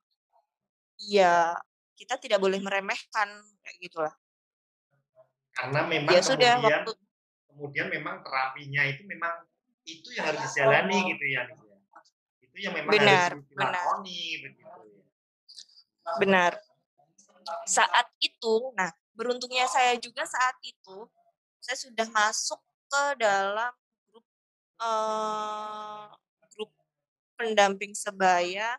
[SPEAKER 2] ya kita tidak boleh meremehkan, kayak gitulah.
[SPEAKER 1] Karena memang
[SPEAKER 2] Ya sudah
[SPEAKER 1] kemudian
[SPEAKER 2] waktu
[SPEAKER 1] kemudian memang terapinya itu memang itu yang harus dijalani gitu ya, ya. Itu yang memang harus
[SPEAKER 2] Benar benar.
[SPEAKER 1] dilakoni begitu ya.
[SPEAKER 2] Benar. Saat itu nah, beruntungnya saya juga saat itu, saya sudah masuk ke dalam grup, eee, grup pendamping sebaya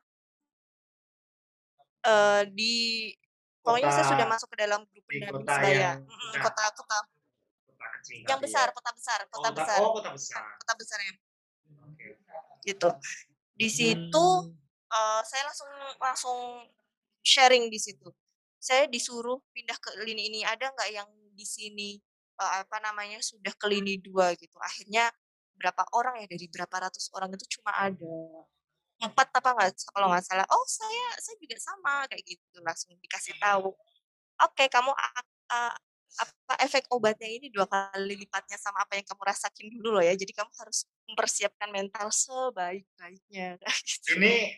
[SPEAKER 2] eee, di pokoknya
[SPEAKER 1] Kota
[SPEAKER 2] saya sudah masuk ke dalam grup pendamping
[SPEAKER 1] kota
[SPEAKER 2] sebaya,
[SPEAKER 1] yang udah
[SPEAKER 2] kota kota yang
[SPEAKER 1] ya.
[SPEAKER 2] besar, kota besar
[SPEAKER 1] Oh
[SPEAKER 2] kota
[SPEAKER 1] kota
[SPEAKER 2] besar,
[SPEAKER 1] oh kota besar.
[SPEAKER 2] kota besarnya.
[SPEAKER 1] Oke.
[SPEAKER 2] Gitu. Di situ,
[SPEAKER 1] Mmm.
[SPEAKER 2] eee, saya langsung langsung sharing di situ. Saya disuruh pindah ke lini ini, "Ada nggak yang di sini," eee, apa namanya, "sudah ke lini 2?" Gitu. Akhirnya berapa orang ya, dari berapa ratus orang itu cuma ada 4 apa nggak kalau nggak salah, "Oh saya saya juga sama," kayak gitu, langsung dikasih tahu, "Oke kamu ak eee, apa, efek obatnya ini 2 kali lipatnya sama apa yang kamu rasakin dulu loh ya, jadi kamu harus mempersiapkan mental sebaik-baiknya," gitu.
[SPEAKER 1] Ini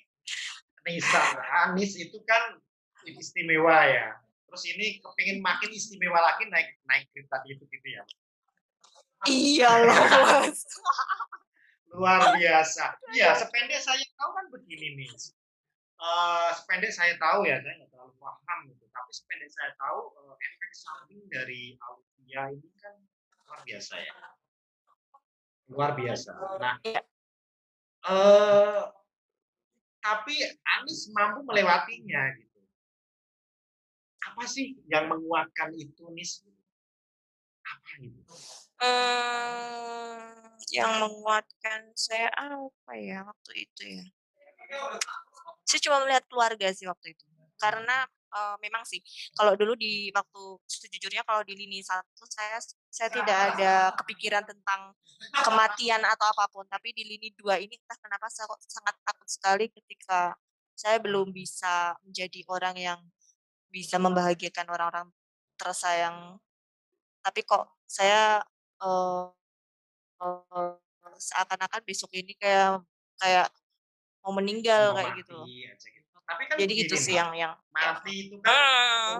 [SPEAKER 1] Nisa Anis itu kan istimewa ya, terus ini kepingin makin istimewa lagi naik naik grade tadi itu gitu ya?
[SPEAKER 2] Iya loh.
[SPEAKER 1] Luar biasa. Iya, sependek saya tahu kan begini, Nis, eee, sependek saya tahu ya, saya nggak terlalu paham gitu, tapi sependek saya tahu, eee, efek samping dari Aluvia ini kan luar biasa ya. Luar biasa. Nah eee, tapi Anis mampu melewatinya gitu. Apa sih yang menguatkan itu, Nis? Apa itu?
[SPEAKER 2] Mmm, yang menguatkan saya apa ya waktu itu ya? Saya cuma melihat keluarga sih waktu itu. Karena, eee, memang sih kalau dulu di waktu sejujurnya kalau di lini 1 saya saya tidak ada kepikiran tentang kematian atau apa pun, tapi di lini 2 ini entah kenapa saya kok sangat takut sekali ketika saya belum bisa menjadi orang yang bisa membahagiakan orang-orang tersayang. Tapi kok saya, eee eee, seakan-akan besok ini kayak kayak mau meninggal,
[SPEAKER 1] Mau
[SPEAKER 2] kayak gitu
[SPEAKER 1] mati gitu. Kan
[SPEAKER 2] Jadi itu
[SPEAKER 1] begini,
[SPEAKER 2] sih
[SPEAKER 1] Mbak,
[SPEAKER 2] yang yang
[SPEAKER 1] mati itu kan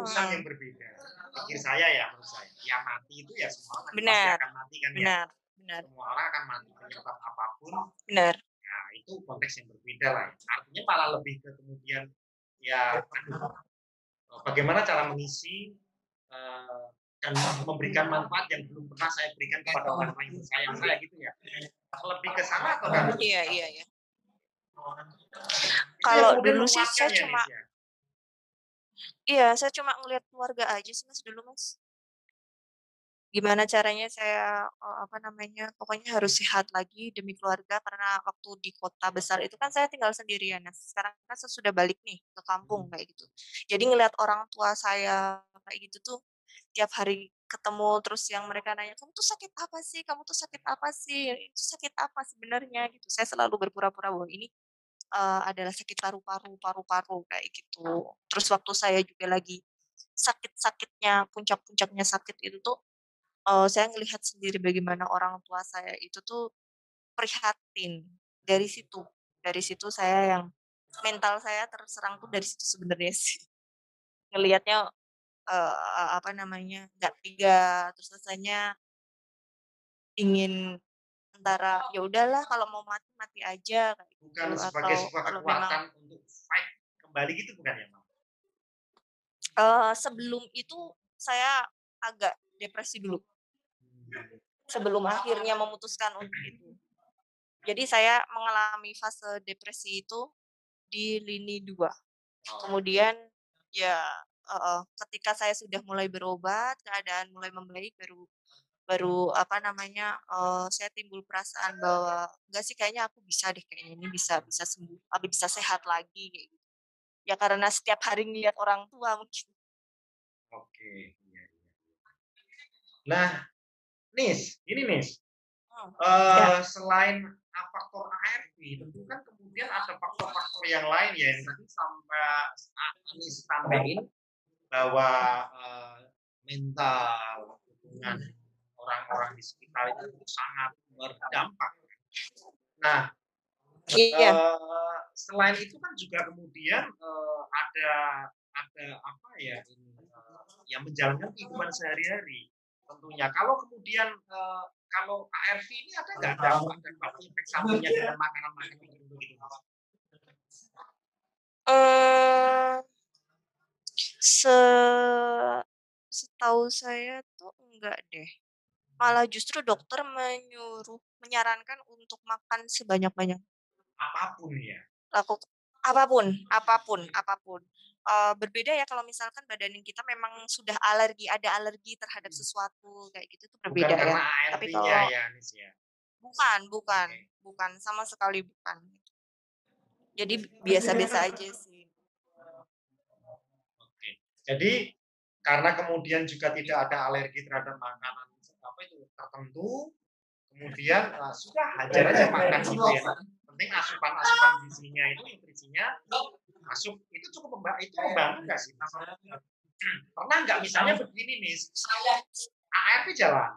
[SPEAKER 1] urusan
[SPEAKER 2] mhm.
[SPEAKER 1] yang berbeda. Pikir saya ya, menurut saya, ya mati itu ya semua orang pasti
[SPEAKER 2] Benar.
[SPEAKER 1] akan mati kan ya.
[SPEAKER 2] Benar benar.
[SPEAKER 1] Semua orang akan mati penyebab apa pun,
[SPEAKER 2] Benar.
[SPEAKER 1] ya itu konteks yang berbeda lah ya. Artinya malah lebih ke kemudian ya eee, bagaimana cara mengisi, eee, dan memberikan manfaat yang belum pernah saya berikan kepada orang-orang yang tersayang saya gitu ya. Lebih ke sana atau enggak?
[SPEAKER 2] Iya iya iya.
[SPEAKER 1] Yang
[SPEAKER 2] Kalau
[SPEAKER 1] kemudian
[SPEAKER 2] dulu sih saya
[SPEAKER 1] ya,
[SPEAKER 2] cuma
[SPEAKER 1] ya?
[SPEAKER 2] Iya, saya cuma ngelihat keluarga aja sih, Mas, dulu, Mas. Gimana caranya saya, eee, apa namanya, pokoknya harus sehat lagi demi keluarga karena waktu di kota besar itu kan saya tinggal sendirian. Nah, sekarang kan saya sudah balik nih ke kampung kayak gitu. Jadi ngelihat orang tua saya kayak gitu tuh tiap hari ketemu terus yang mereka nanya, "Kamu tuh sakit apa sih kamu tuh sakit apa sih? Itu sakit apa sebenarnya?" Gitu. Saya selalu berpura-pura bahwa ini, eee, adalah sakit paru-paru paru-paru kayak gitu. Terus waktu saya juga lagi sakit-sakitnya, puncak-puncaknya sakit itu tuh, eee, saya ngelihat sendiri bagaimana orang tua saya itu tuh prihatin. Dari situ dari situ saya yang mental saya terserang tuh dari situ sebenarnya sih. Ngelihatnya, eee, apa namanya, nggak tega, terus rasanya ingin antara, ya udahlah kalau mau mati, mati aja kayak gitu,
[SPEAKER 1] Bukan sebagai
[SPEAKER 2] atau
[SPEAKER 1] sebuah
[SPEAKER 2] kalau memang
[SPEAKER 1] kekuatan untuk fight kembali gitu bukan ya, Mbak?
[SPEAKER 2] Eee, sebelum itu saya agak depresi dulu.
[SPEAKER 1] Mmm.
[SPEAKER 2] Sebelum akhirnya memutuskan untuk itu. Jadi saya mengalami fase depresi itu di lini 2.
[SPEAKER 1] Oh.
[SPEAKER 2] Kemudian ya heeh, ketika saya sudah mulai berobat, keadaan mulai membaik baru baru apa namanya, eee, saya timbul perasaan bahwa, "Enggak sih kayaknya aku bisa deh kayaknya ini bisa bisa sembuh, tapi bisa sehat lagi," kayak gitu. Ya karena setiap hari ngelihat orang tua mungkin.
[SPEAKER 1] Oke, iya iya. Nah, Nis, ini Nis,
[SPEAKER 2] Hmm, ya.
[SPEAKER 1] selain faktor ARV, tentu kan kemudian ada faktor-faktor yang lain ya, yang tadi sampai Nis sampein bahwa, eee, mental, hubungan orang-orang di sekitar itu sangat berdampak. Nah,
[SPEAKER 2] Iya.
[SPEAKER 1] eee, selain itu kan juga kemudian, eee, ada ada apa ya ini, eee, ya menjalankan kehidupan sehari-hari tentunya. Kalau kemudian, eee, kalau ARV ini ada nggak dampak-dampak efek sampingnya dengan makanan-makanan tertentu gitu, Mas?
[SPEAKER 2] Eee, se setahu saya tuh enggak deh. Malah justru dokter menyuruh menyarankan untuk makan sebanyak-banyak
[SPEAKER 1] Apa pun ya?
[SPEAKER 2] Laku apa pun apa pun apa pun. Eee, berbeda ya kalau misalkan badan kita memang sudah alergi, ada alergi terhadap
[SPEAKER 1] Mmm.
[SPEAKER 2] sesuatu kayak gitu tuh
[SPEAKER 1] Bukan
[SPEAKER 2] berbeda ya.
[SPEAKER 1] karena
[SPEAKER 2] Tapi kalau
[SPEAKER 1] ya, ya?
[SPEAKER 2] bukan bukan
[SPEAKER 1] Oke.
[SPEAKER 2] bukan, sama sekali bukan. Jadi biasa-biasa aja sih.
[SPEAKER 1] Oke. Jadi karena kemudian juga tidak ada alergi terhadap makanan itu, tertentu, kemudian, eee, sudah hajar aja makan gitu ya. Penting asupan-asupan gizinya itu, nutrisinya masuk, itu cukup memba itu membantu nggak sih? Pernah nggak misalnya begini, Nis, ARV jalan,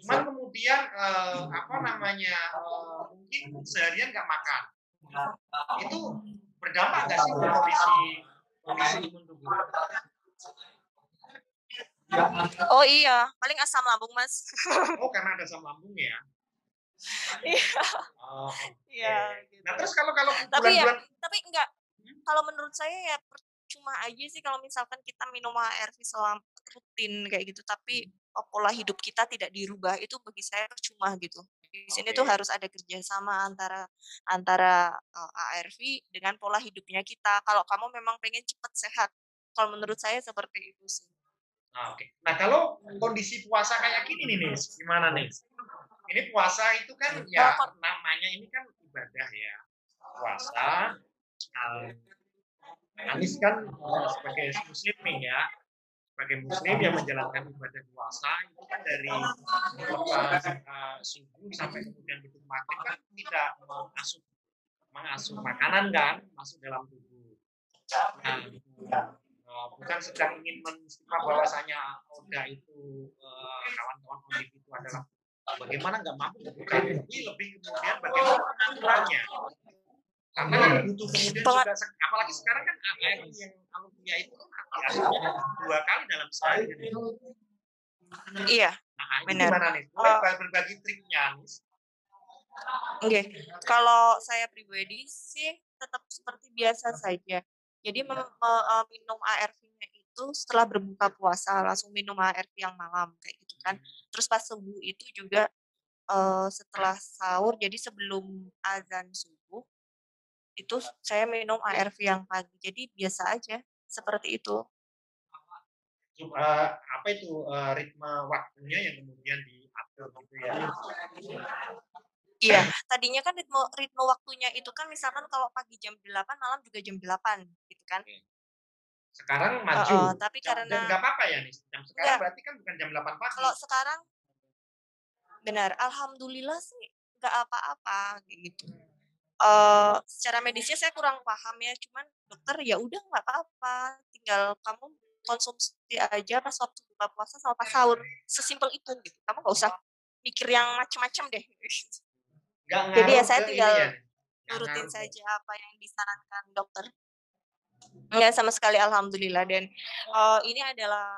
[SPEAKER 1] cuman kemudian, eee, apa namanya, eee, mungkin seharian nggak makan. Itu berdampak nggak sih kondisi kondisi imun tubuh?
[SPEAKER 2] Oh iya, paling asam lambung, Mas.
[SPEAKER 1] Oh, karena ada asam lambung ya?
[SPEAKER 2] Iya.
[SPEAKER 1] Oh.
[SPEAKER 2] Iya,
[SPEAKER 1] Nah,
[SPEAKER 2] gitu.
[SPEAKER 1] terus kalau kalau
[SPEAKER 2] Tapi ya tapi enggak,
[SPEAKER 1] hmm?
[SPEAKER 2] kalau menurut saya ya percuma aja sih kalau misalkan kita minum ARV selam rutin kayak gitu, tapi, eee, pola hidup kita tidak dirubah, itu bagi saya percuma gitu. Di sini tuh harus ada kerjasama antara antara, eee, ARV dengan pola hidupnya kita. Kalau kamu memang pengen cepet sehat, kalau menurut saya seperti itu sih.
[SPEAKER 1] Ah, oke. Nah, kalau kondisi puasa kayak gini nih, Nis, gimana, Nis? Ini puasa itu kan
[SPEAKER 2] Eee,
[SPEAKER 1] ya namanya ini kan ibadah ya, puasa, eee, Anies kan, eee, sebagai muslim nih ya, sebagai muslim yang menjalankan ibadah puasa itu kan dari lepas, eee, subuh sampai kemudian tutup magrib kan tidak mengasup mengasup makanan kan, masuk dalam tubuh. Nah, eee, bukan sedang ingin menstigma bahwasanya Oda itu, eee, kawan-kawan ONIF itu adalah bagaimana nggak mampu, bukan. Tapi lebih kemudian bagaimana pengaturannya. Karena kan butuh kemudian juga sek apalagi sekarang kan ARV yang alumnia itu kan 2 kali dalam sehari kan?
[SPEAKER 2] Iya,
[SPEAKER 1] Nah, itu
[SPEAKER 2] bener.
[SPEAKER 1] gimana, Nis? Boleh berbagi triknya, Nis?
[SPEAKER 2] Oke, kalau saya pribadi sih tetap seperti biasa saja. Jadi mem me eee, minum ARV-nya itu setelah berbuka puasa, langsung minum ARV yang malam, kayak gitu kan.
[SPEAKER 1] Mmm.
[SPEAKER 2] Terus pas subuh itu juga, eee, setelah sahur, jadi sebelum adzan subuh, itu saya minum ARV yang pagi. Jadi biasa aja, seperti itu.
[SPEAKER 1] Eee, apa itu, eee, ritme waktunya yang kemudian diatur gitu ya?
[SPEAKER 2] Iya, tadinya kan ritme ritme waktunya itu kan misalkan kalau pagi jam 8.00, malam juga jam 8.00, gitu kan.
[SPEAKER 1] Sekarang maju,
[SPEAKER 2] tapi
[SPEAKER 1] jam
[SPEAKER 2] karena
[SPEAKER 1] nggak apa-apa ya, Nis? Jam sekarang
[SPEAKER 2] enggak.
[SPEAKER 1] berarti kan bukan jam 8.00
[SPEAKER 2] Kalau
[SPEAKER 1] pagi?
[SPEAKER 2] sekarang benar, alhamdulillah sih nggak apa-apa, gitu. Eee, secara medisnya saya kurang paham ya, cuman dokter, "Ya udah nggak apa-apa, tinggal kamu konsumsi aja pas waktu buka puasa sama pas sahur." Sesimpel itu gitu, kamu nggak usah mikir yang macem-macem deh.
[SPEAKER 1] Nggak
[SPEAKER 2] Jadi ya saya tinggal
[SPEAKER 1] ya,
[SPEAKER 2] nurutin saja apa yang disarankan dokter. Enggak sama sekali alhamdulillah dan, eee, ini adalah,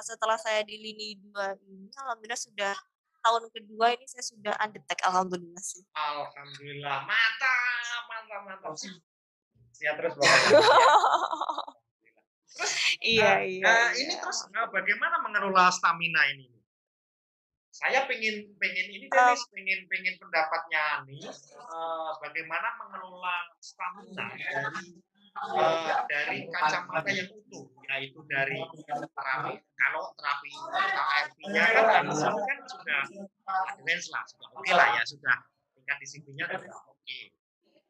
[SPEAKER 2] setelah saya di lini 2 ini alhamdulillah sudah tahun ke-2 ini saya sudah undetect alhamdulillah sih.
[SPEAKER 1] Alhamdulillah, mantap mantap mantap. Terus ya. Alhamdulillah. Terus,
[SPEAKER 2] Iya
[SPEAKER 1] eee
[SPEAKER 2] iya
[SPEAKER 1] eee, ini
[SPEAKER 2] iya.
[SPEAKER 1] terus, bagaimana mengelola stamina ini? Saya pengen pengen ini Denis, pengen pengen pendapatnya Anis eh, bagaimana mengelola stamina dari eh, dari kacamata yang utuh yaitu dari terapi. Kalau terapi ARP-nya kan ini kan sudah advance lah sudah oke lah ya sudah tingkat disiplinnya sudah oke.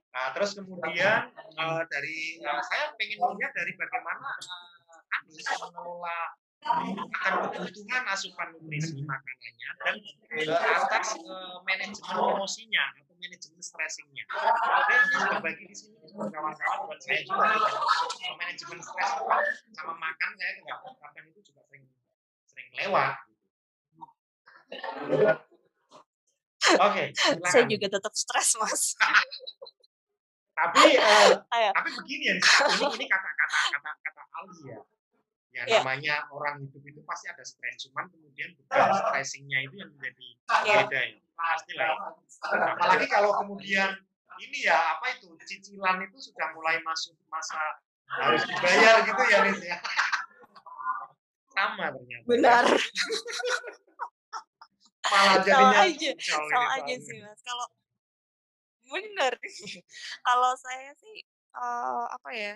[SPEAKER 1] Nah, terus kemudian eh, dari eh, saya pengen melihat dari bagaimana eh, Anis mengelola akan kebutuhan asupan nutrisi makanannya dan eh, atas eh, manajemen emosinya atau manajemen stressingnya. Ada yang sudah bagi di sini kawan-kawan buat saya juga Kalau manajemen stres sama makan saya nggak kadang itu juga sering sering lewat. Oke,
[SPEAKER 2] saya
[SPEAKER 1] silakan.
[SPEAKER 2] juga tetap stres, Mas.
[SPEAKER 1] Tapi eh,
[SPEAKER 2] Ayo.
[SPEAKER 1] tapi begini ya, ini ini kata-kata kata kata Ali ya. Ya
[SPEAKER 2] Iya.
[SPEAKER 1] namanya orang hidup itu pasti ada stres, cuman kemudian bukan stressingnya itu yang menjadi
[SPEAKER 2] Iya.
[SPEAKER 1] beda ya. Pastilah ya. Apalagi kalau kemudian ini ya apa itu cicilan itu sudah mulai masuk masa harus dibayar gitu ya Nis ya. Sama ternyata.
[SPEAKER 2] Benar.
[SPEAKER 1] Malah
[SPEAKER 2] Sama
[SPEAKER 1] jadinya
[SPEAKER 2] aja, sama aja
[SPEAKER 1] soalnya.
[SPEAKER 2] sih, Mas. Kalau benar. Kalau saya sih eh, apa ya?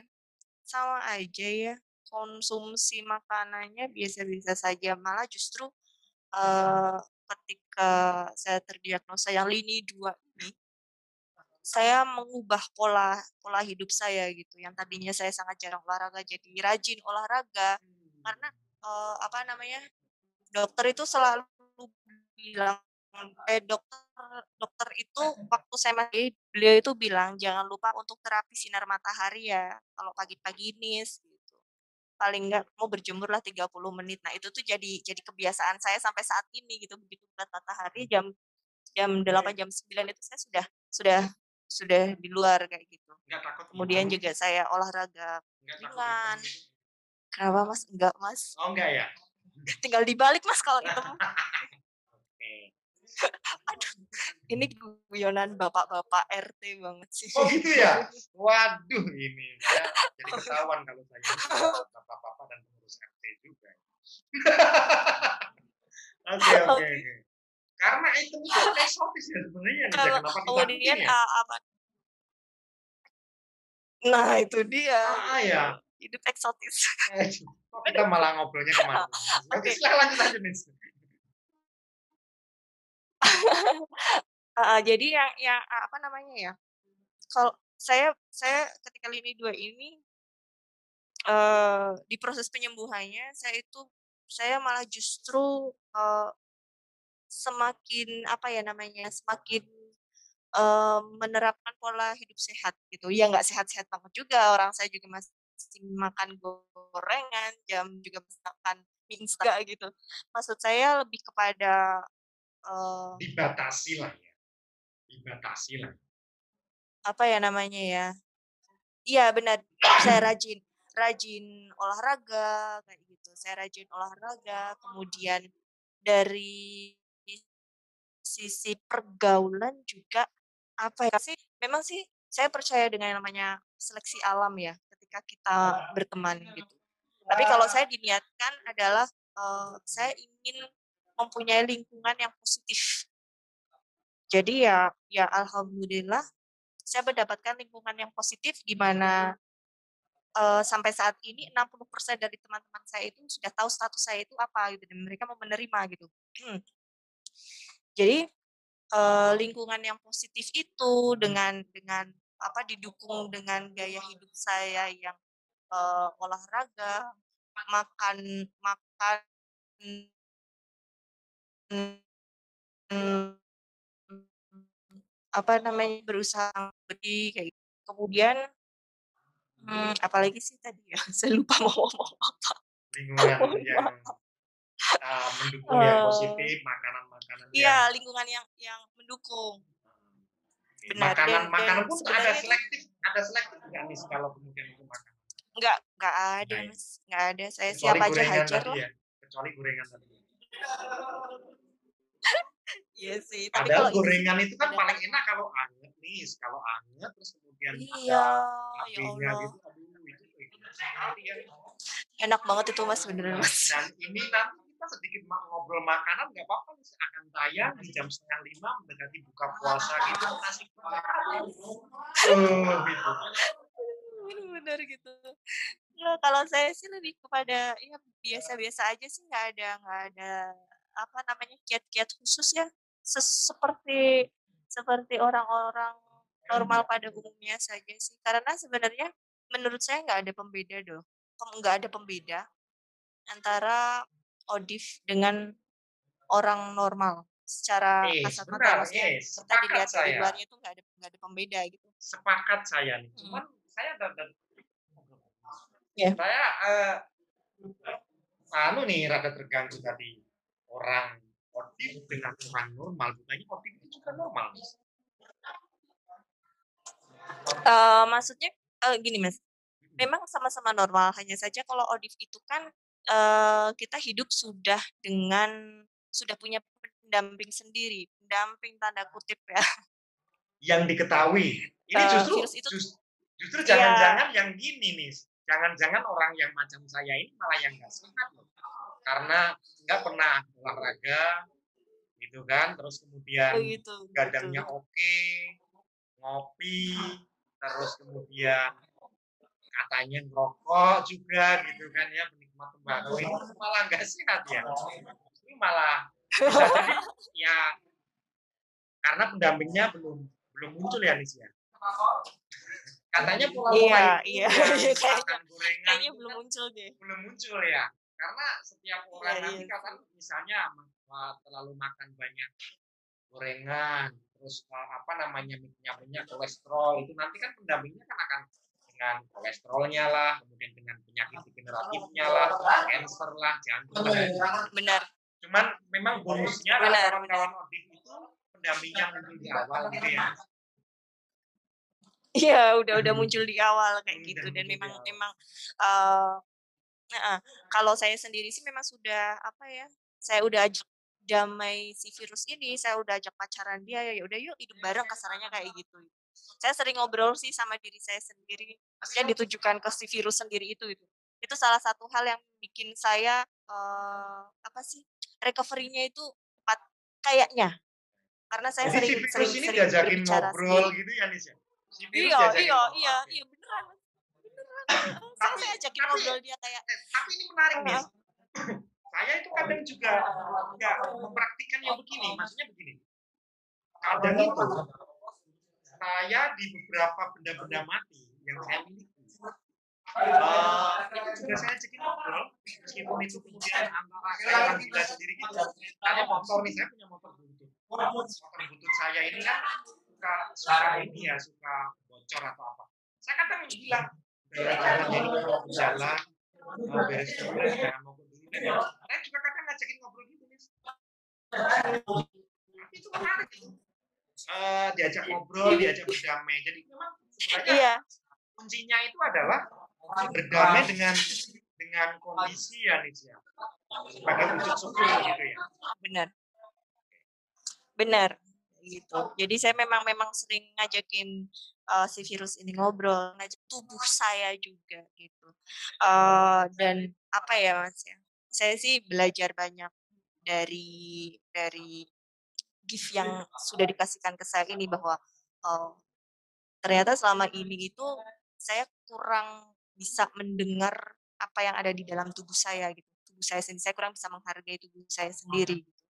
[SPEAKER 2] Sama aja ya. Konsumsi makanannya biasa-biasa saja. Malah justru eh, ketika saya terdiagnosa yang lini 2 ini, saya mengubah pola pola hidup saya gitu. Yang tadinya saya sangat jarang olahraga jadi rajin olahraga. Karena eh, apa namanya? Dokter itu selalu bilang eh dokter dokter itu waktu saya masih beliau itu bilang jangan lupa untuk terapi sinar matahari ya kalau pagi-pagi ini. Paling enggak mau berjemur lah 30 menit. Nah, itu tuh jadi jadi kebiasaan saya sampai saat ini gitu. Begitu melihat matahari jam jam 8 jam 9 itu saya sudah sudah sudah di luar kayak gitu.
[SPEAKER 1] Enggak takut
[SPEAKER 2] Kemudian juga saya olahraga ringan.
[SPEAKER 1] gitu?
[SPEAKER 2] Kenapa Mas? Enggak, Mas.
[SPEAKER 1] Oh enggak ya?
[SPEAKER 2] Tinggal dibalik Mas kalau itu.
[SPEAKER 1] Oke.
[SPEAKER 2] Aduh, ini guyonan bapak-bapak RT banget sih.
[SPEAKER 1] Oh gitu ya? Waduh ini ya, jadi ketahuan kalau saya bapak-bapak dan pengurus RT juga. Oke oke
[SPEAKER 2] Oke.
[SPEAKER 1] Karena itu itu eksotis ya sebenarnya nih,
[SPEAKER 2] Kalau
[SPEAKER 1] kenapa
[SPEAKER 2] kemudian
[SPEAKER 1] ya?
[SPEAKER 2] uh, apa? Nah, itu dia.
[SPEAKER 1] Ah ya,
[SPEAKER 2] Hidup eksotis.
[SPEAKER 1] Eh, kita malah ngobrolnya ke mana?
[SPEAKER 2] Oke,
[SPEAKER 1] silahkan lanjut aja nih.
[SPEAKER 2] Heeh, jadi yang yang uh, apa namanya ya? Kalau saya saya ketika lini 2 ini eh di proses penyembuhannya saya itu saya malah justru eh, semakin apa ya namanya? Semakin eh, menerapkan pola hidup sehat gitu. Ya nggak sehat-sehat banget juga. Orang saya juga masih makan gorengan, jam juga makan mie instan gitu. Maksud saya lebih kepada eh,
[SPEAKER 1] Dibatasi lah ya. Dibatasi lah.
[SPEAKER 2] apa ya namanya ya? Iya benar, saya rajin rajin olahraga kayak gitu. Saya rajin olahraga, kemudian dari sisi pergaulan juga apa ya sih? Memang sih saya percaya dengan yang namanya seleksi alam ya ketika kita berteman gitu. Tapi kalau saya diniatkan adalah eh, saya ingin mempunyai lingkungan yang positif. Jadi ya ya alhamdulillah saya mendapatkan lingkungan yang positif di mana eh, sampai saat ini 60% dari teman-teman saya itu sudah tahu status saya itu apa gitu dan mereka mau menerima gitu. Jadi eh, lingkungan yang positif itu dengan dengan apa didukung dengan gaya hidup saya yang eh, olahraga, makan makan mm, apa namanya berusaha beri kayak gitu. kemudian hmm, apalagi sih tadi ya saya lupa mau ngomong apa.
[SPEAKER 1] Lingkungan
[SPEAKER 2] Mohon
[SPEAKER 1] yang ah, mendukung yang
[SPEAKER 2] Eh,
[SPEAKER 1] positif, makanan-makanan yang
[SPEAKER 2] iya lingkungan yang yang mendukung. Benar
[SPEAKER 1] makanan
[SPEAKER 2] dan,
[SPEAKER 1] makanan
[SPEAKER 2] dan
[SPEAKER 1] pun ada
[SPEAKER 2] sebenarnya itu
[SPEAKER 1] selektif ada selektif nggak nih kalau kemudian itu makan
[SPEAKER 2] nggak nggak ada
[SPEAKER 1] Baik.
[SPEAKER 2] mas nggak ada saya
[SPEAKER 1] kecuali
[SPEAKER 2] siapa aja
[SPEAKER 1] gorengan
[SPEAKER 2] hajar
[SPEAKER 1] tadi ya kecuali gorengan tadi
[SPEAKER 2] iya sih tapi
[SPEAKER 1] padahal
[SPEAKER 2] kalau itu
[SPEAKER 1] gorengan itu kan
[SPEAKER 2] ada
[SPEAKER 1] paling enak kalau anget nih kalau anget terus kemudian
[SPEAKER 2] iya
[SPEAKER 1] ada
[SPEAKER 2] ya Allah.
[SPEAKER 1] gitu aduh itu enak sekali ya
[SPEAKER 2] enak banget itu mas beneran
[SPEAKER 1] Nah,
[SPEAKER 2] mas.
[SPEAKER 1] dan ini nanti kita sedikit ngobrol makanan nggak apa-apa akan tayang di jam setengah lima mendekati buka puasa gitu
[SPEAKER 2] uh, gitu benar gitu. Ya, kalau saya sih lebih kepada ya biasa-biasa aja sih nggak ada nggak ada apa namanya kiat-kiat khusus ya seperti seperti orang-orang normal pada umumnya saja sih karena sebenarnya menurut saya nggak ada pembeda doh nggak ada pembeda antara Odif dengan orang normal secara
[SPEAKER 1] eh,
[SPEAKER 2] kasat mata
[SPEAKER 1] maksudnya
[SPEAKER 2] eh, kita dilihat saya. dari luarnya itu nggak ada nggak ada pembeda gitu
[SPEAKER 1] sepakat saya nih hmm. cuman saya dan, dan yeah. saya uh, anu nih rada terganggu tadi orang Odif dengan orang normal bukannya Odif itu juga normal
[SPEAKER 2] uh, maksudnya uh, gini mas memang sama-sama normal hanya saja kalau Odif itu kan uh, kita hidup sudah dengan sudah punya pendamping sendiri, pendamping tanda kutip ya.
[SPEAKER 1] Yang diketahui. Ini justru uh, itu, just, justru iya. jangan-jangan ya, yang gini nih, jangan-jangan orang yang macam saya ini malah yang nggak sehat loh. Karena nggak pernah olahraga, gitu kan, terus kemudian oh gitu, gadangnya oke, ngopi, terus kemudian katanya ngerokok juga gitu kan ya penikmat tembakau. Ini malah nggak sehat ya? Ini malah bisa jadi ya karena pendampingnya belum belum muncul ya Nis ya? Katanya pola
[SPEAKER 2] pola iya, iya. kayaknya, kayaknya belum muncul deh.
[SPEAKER 1] belum muncul ya karena setiap orang iya, nanti iya. kata misalnya terlalu makan banyak gorengan terus apa namanya minyak minyak kolesterol itu nanti kan pendampingnya kan akan dengan kolesterolnya lah, kemudian dengan penyakit degeneratifnya lah, cancer lah, jantung lah.
[SPEAKER 2] Benar.
[SPEAKER 1] Cuman memang bonusnya kawan-kawan Odif itu pendampingnya muncul di awal gitu ya.
[SPEAKER 2] Iya, udah udah muncul di awal kayak gitu dan memang memang uh, uh, kalau saya sendiri sih memang sudah apa ya? Saya udah ajak damai si virus ini, saya udah ajak pacaran dia ya udah yuk hidup bareng kasarannya kayak gitu. Saya sering ngobrol sih sama diri saya sendiri maksudnya ditujukan ke si virus sendiri itu itu itu salah satu hal yang bikin saya uh, apa sih recovery-nya itu cepat kayaknya. Karena saya
[SPEAKER 1] Jadi
[SPEAKER 2] sering
[SPEAKER 1] si virus
[SPEAKER 2] sering
[SPEAKER 1] ini
[SPEAKER 2] sering
[SPEAKER 1] diajakin ngobrol sih. gitu ya Nis ya?
[SPEAKER 2] Si iya iya iya iya beneran beneran tapi, saya ajakin ngobrol dia kayak
[SPEAKER 1] eh, tapi ini menarik nih. Saya itu kadang juga nggak mempraktikkan yang begini maksudnya begini. Kadang itu saya di beberapa benda-benda mati yang saya miliki. Uh, itu juga saya cekin ngobrol meskipun itu kemudian antara saya gila sendiri gitu. Karena motor nih saya punya motor buntut motor buntut saya ini kan suka suka ini ya suka bocor atau apa. Saya kadang bilang jangan jadi mau jalan mau beres dulu ya mau dulu saya juga kadang ngajakin ngobrol gitu nih tapi itu menarik itu uh, diajak ngobrol, diajak berdamai. Jadi memang sebenarnya iya. kuncinya itu adalah berdamai dengan dengan kondisi ya Nicia. Sebagai wujud syukur gitu ya.
[SPEAKER 2] Benar. Benar gitu. Jadi saya memang memang sering ngajakin uh, si virus ini ngobrol, ngajak tubuh saya juga gitu. Uh, dan apa ya Mas ya? Saya sih belajar banyak dari dari gift yang sudah dikasihkan ke saya ini bahwa uh, ternyata selama ini itu saya kurang bisa mendengar apa yang ada di dalam tubuh saya gitu tubuh saya sendiri saya kurang bisa menghargai tubuh saya sendiri gitu.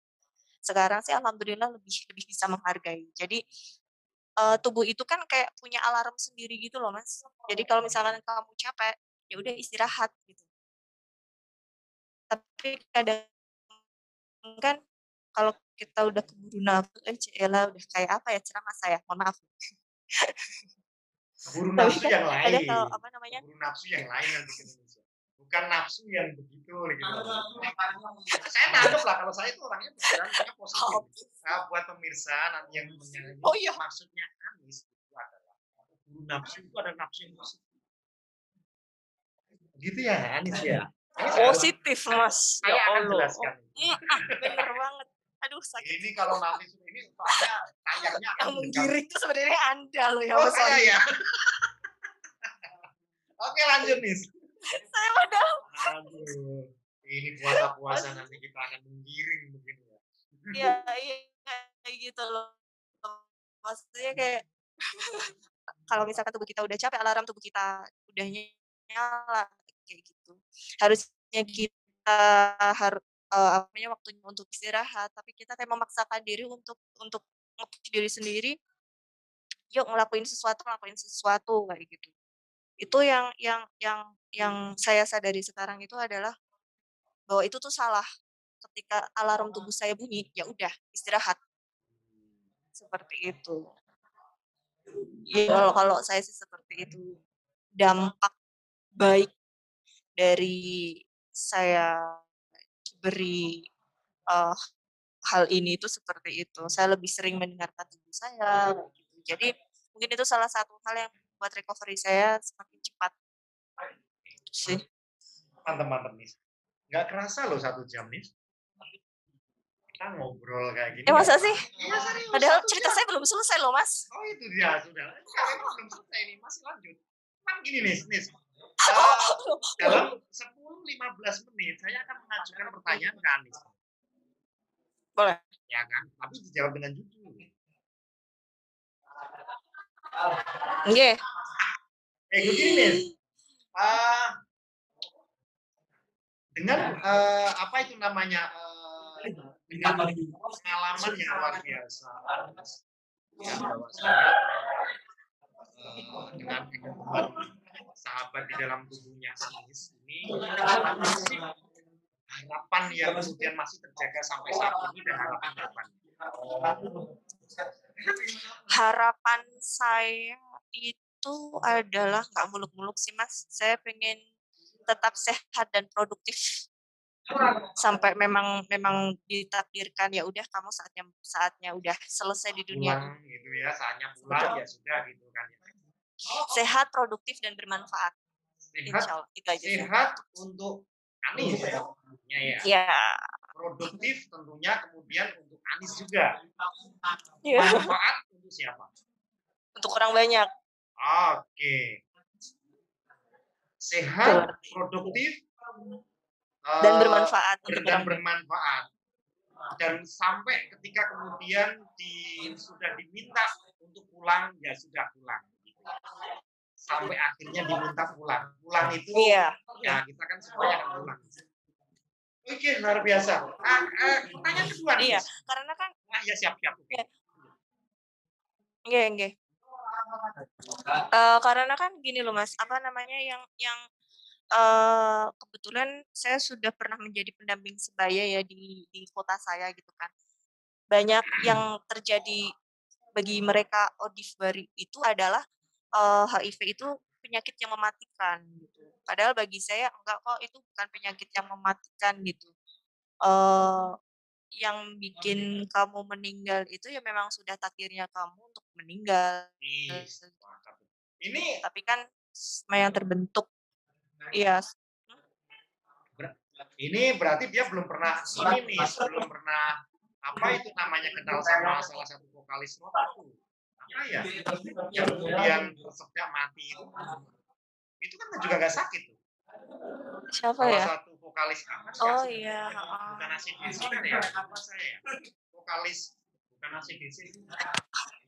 [SPEAKER 2] sekarang sih alhamdulillah lebih lebih bisa menghargai jadi uh, tubuh itu kan kayak punya alarm sendiri gitu loh mas jadi kalau misalkan kamu capek ya udah istirahat gitu tapi kadang kan kalau kita udah keburu nafsu, eh Cela udah kayak apa ya ceramah saya, mohon maaf.
[SPEAKER 1] Keburu nafsu kan yang lain. Ada kalau apa namanya? Keburu nafsu yang lain yang bikin. Bukan nafsu yang begitu gitu. saya nangkep lah kalau saya itu orangnya pikirannya positif. Oh. Nah, buat pemirsa nanti yang menyanyi, oh, iya. maksudnya Anis itu adalah keburu nafsu itu ada nafsu yang positif. Gitu ya Anis ya.
[SPEAKER 2] Positif mas.
[SPEAKER 1] Saya ya akan jelaskan.
[SPEAKER 2] Iya, bener banget aduh sakit
[SPEAKER 1] ini kalau nanti ini soalnya tayangnya
[SPEAKER 2] yang menggiring itu sebenarnya anda loh ya
[SPEAKER 1] oh, saya ya oke lanjut nih
[SPEAKER 2] saya padahal
[SPEAKER 1] aduh Ini puasa-puasa nanti kita akan menggiring mungkin ya.
[SPEAKER 2] Iya iya, kayak gitu loh. Maksudnya kayak kalau misalkan tubuh kita udah capek, alarm tubuh kita udah nyala, kayak gitu. Harusnya kita harus uh, apa namanya, waktunya untuk istirahat, tapi kita kayak memaksakan diri untuk untuk diri sendiri, yuk ngelakuin sesuatu ngelakuin sesuatu, kayak gitu. Itu yang yang yang yang saya sadari sekarang itu adalah, bahwa itu tuh salah. Ketika alarm tubuh saya bunyi, ya udah istirahat. Seperti itu. Iya, kalau kalau saya sih seperti itu. Dampak baik dari saya beri, uh, hal ini itu seperti itu. Saya lebih sering mendengarkan tubuh saya, gitu. Jadi, mungkin itu salah satu hal yang buat recovery saya semakin cepat. Itu sih.
[SPEAKER 1] Mantap, nih. Nggak kerasa loh satu jam, nih. Kita ngobrol kayak gini.
[SPEAKER 2] Eh, masa sih?
[SPEAKER 1] Serius.
[SPEAKER 2] Padahal cerita
[SPEAKER 1] jam.
[SPEAKER 2] saya belum selesai loh, Mas.
[SPEAKER 1] Oh, itu dia, sudah. Ini belum selesai nih, masih lanjut. Memang gini, nih, nih.
[SPEAKER 2] Oh,
[SPEAKER 1] dalam 10-15 menit saya akan mengajukan pertanyaan ke Anis.
[SPEAKER 2] Boleh.
[SPEAKER 1] Ya kan? Tapi dijawab dengan jujur.
[SPEAKER 2] Nggih.
[SPEAKER 1] Eh, begini, Nis. Eh, dengan eh, apa itu namanya? eh, dengan pengalaman yang luar biasa. Eh, dengan kehidupan sahabat di dalam tubuhnya Sis ini harapan yang kemudian masih terjaga sampai saat ini dan harapan harapan.
[SPEAKER 2] Harapan saya itu adalah nggak muluk-muluk sih, Mas. Saya pengen tetap sehat dan produktif. Sampai memang memang ditakdirkan ya udah kamu saatnya saatnya udah selesai di dunia
[SPEAKER 1] Pulang gitu ya, saatnya pulang ya sudah gitu kan ya.
[SPEAKER 2] sehat, produktif dan bermanfaat.
[SPEAKER 1] Sehat,
[SPEAKER 2] Insya Allah itu aja.
[SPEAKER 1] sehat untuk Anis ya. ya.
[SPEAKER 2] Ya.
[SPEAKER 1] Produktif tentunya kemudian untuk Anis juga. Manfaat untuk siapa?
[SPEAKER 2] Untuk orang banyak.
[SPEAKER 1] Oke. Sehat, produktif,
[SPEAKER 2] Dan
[SPEAKER 1] eh,
[SPEAKER 2] bermanfaat
[SPEAKER 1] dan bermanfaat. Dan sampai ketika kemudian di, sudah diminta untuk pulang, ya sudah pulang. Gitu. Sampai akhirnya diminta pulang. Pulang itu,
[SPEAKER 2] Iya.
[SPEAKER 1] ya kita kan semuanya akan pulang. Oke, luar biasa. Ah, ah, pertanyaan kedua nih.
[SPEAKER 2] Iya, karena kan
[SPEAKER 1] Ah, ya siap siap. Oke.
[SPEAKER 2] Nggih, nggih. Eh, karena kan gini loh Mas, apa namanya yang yang eh kebetulan saya sudah pernah menjadi pendamping sebaya ya di di kota saya gitu kan. Banyak yang terjadi bagi mereka Odifbari itu adalah eh, HIV itu penyakit yang mematikan gitu. Padahal bagi saya enggak kok itu bukan penyakit yang mematikan gitu. Eh yang bikin kamu meninggal itu ya memang sudah takdirnya kamu untuk meninggal.
[SPEAKER 1] Ih, mantap. Ini
[SPEAKER 2] Tapi kan yang terbentuk. Iya.
[SPEAKER 1] ini berarti dia belum pernah ini nih, belum pernah apa itu namanya kenal sama salah satu vokalis rock itu. Apa ya? Yang kemudian tersedak mati itu. Itu kan juga gak sakit tuh.
[SPEAKER 2] Siapa
[SPEAKER 1] Salah
[SPEAKER 2] ya?
[SPEAKER 1] satu vokalis apa sih?
[SPEAKER 2] Oh iya.
[SPEAKER 1] Bukan ACDC kan ya? Apa saya ya? Vokalis bukan ACDC.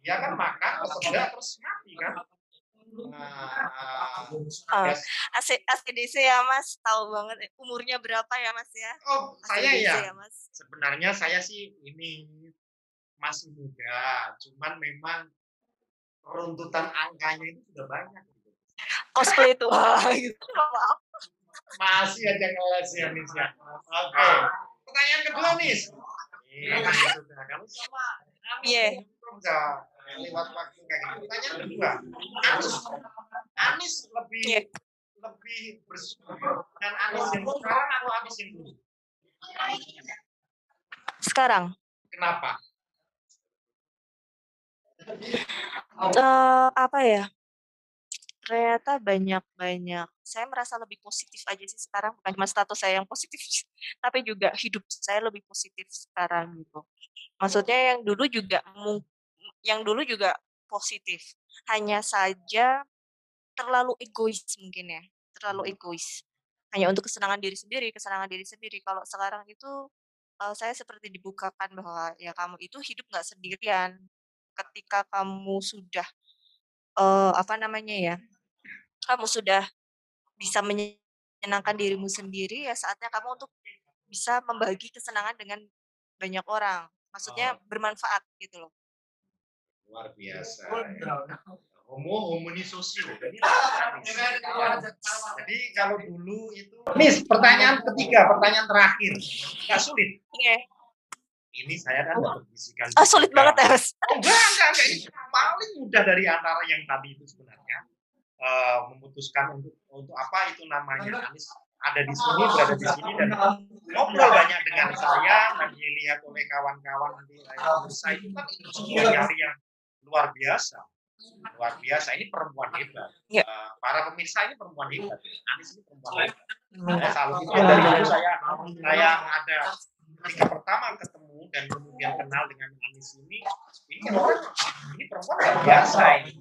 [SPEAKER 1] Dia kan makan, tersedak terus mati kan? Nah,
[SPEAKER 2] Ah,
[SPEAKER 1] ya,
[SPEAKER 2] AC, ACDC ya Mas, tahu banget. Umurnya berapa ya Mas ya?
[SPEAKER 1] oh saya ya,
[SPEAKER 2] ya Mas.
[SPEAKER 1] sebenarnya saya sih ini masih muda, cuman memang runtutan angkanya itu sudah banyak. Gitu.
[SPEAKER 2] Cosplay itu. Wah, gitu.
[SPEAKER 1] Masih aja ngeles ya, Nis ya. Oke. Pertanyaan kedua, Nis. Ini sudah kamu sama.
[SPEAKER 2] Iya.
[SPEAKER 1] Udah lewat waktu kayak gitu. Pertanyaan kedua. Anis, Anis lebih
[SPEAKER 2] Iya.
[SPEAKER 1] lebih bersyukur dengan Anis yang sekarang atau Anis yang dulu?
[SPEAKER 2] Sekarang
[SPEAKER 1] Kenapa?
[SPEAKER 2] Eh apa ya? Ternyata banyak-banyak. Saya merasa lebih positif aja sih sekarang, bukan cuma status saya yang positif, tapi juga hidup saya lebih positif sekarang gitu. Maksudnya yang dulu juga yang dulu juga positif. Hanya saja terlalu egois mungkin ya, terlalu egois. hanya untuk kesenangan diri sendiri kesenangan diri sendiri. Kalau sekarang itu, eee, saya seperti dibukakan bahwa, ya kamu itu hidup nggak sendirian. Ketika kamu sudah, eee, apa namanya ya, kamu sudah bisa menyenangkan dirimu sendiri, ya saatnya kamu untuk bisa membagi kesenangan dengan banyak orang. Maksudnya
[SPEAKER 1] Oh.
[SPEAKER 2] bermanfaat gitu loh.
[SPEAKER 1] Luar biasa ya. Homo homini sosio. Jadi Jadi kalau dulu itu Nis, pertanyaan ketiga, pertanyaan terakhir. Enggak sulit.
[SPEAKER 2] Oke.
[SPEAKER 1] Ini saya kan dapat bisikan.
[SPEAKER 2] Ah, sulit banget ya, Mas.
[SPEAKER 1] Oh, enggak, enggak, enggak. Ini paling mudah dari antara yang tadi itu sebenarnya. Eh, memutuskan untuk untuk apa itu namanya Anies ada di sini berada di sini dan ngobrol banyak dengan saya dan dilihat oleh kawan-kawan nanti saya itu kan itu sebuah nyari yang luar biasa luar biasa ini perempuan hebat
[SPEAKER 2] Ya.
[SPEAKER 1] Eh, para pemirsa ini perempuan hebat Anies ini perempuan hebat
[SPEAKER 2] Hmm.
[SPEAKER 1] saya salut itu dari dulu saya saya ada ketika pertama ketemu dan kemudian kenal dengan Anies ini ini orang ini perempuan luar biasa ini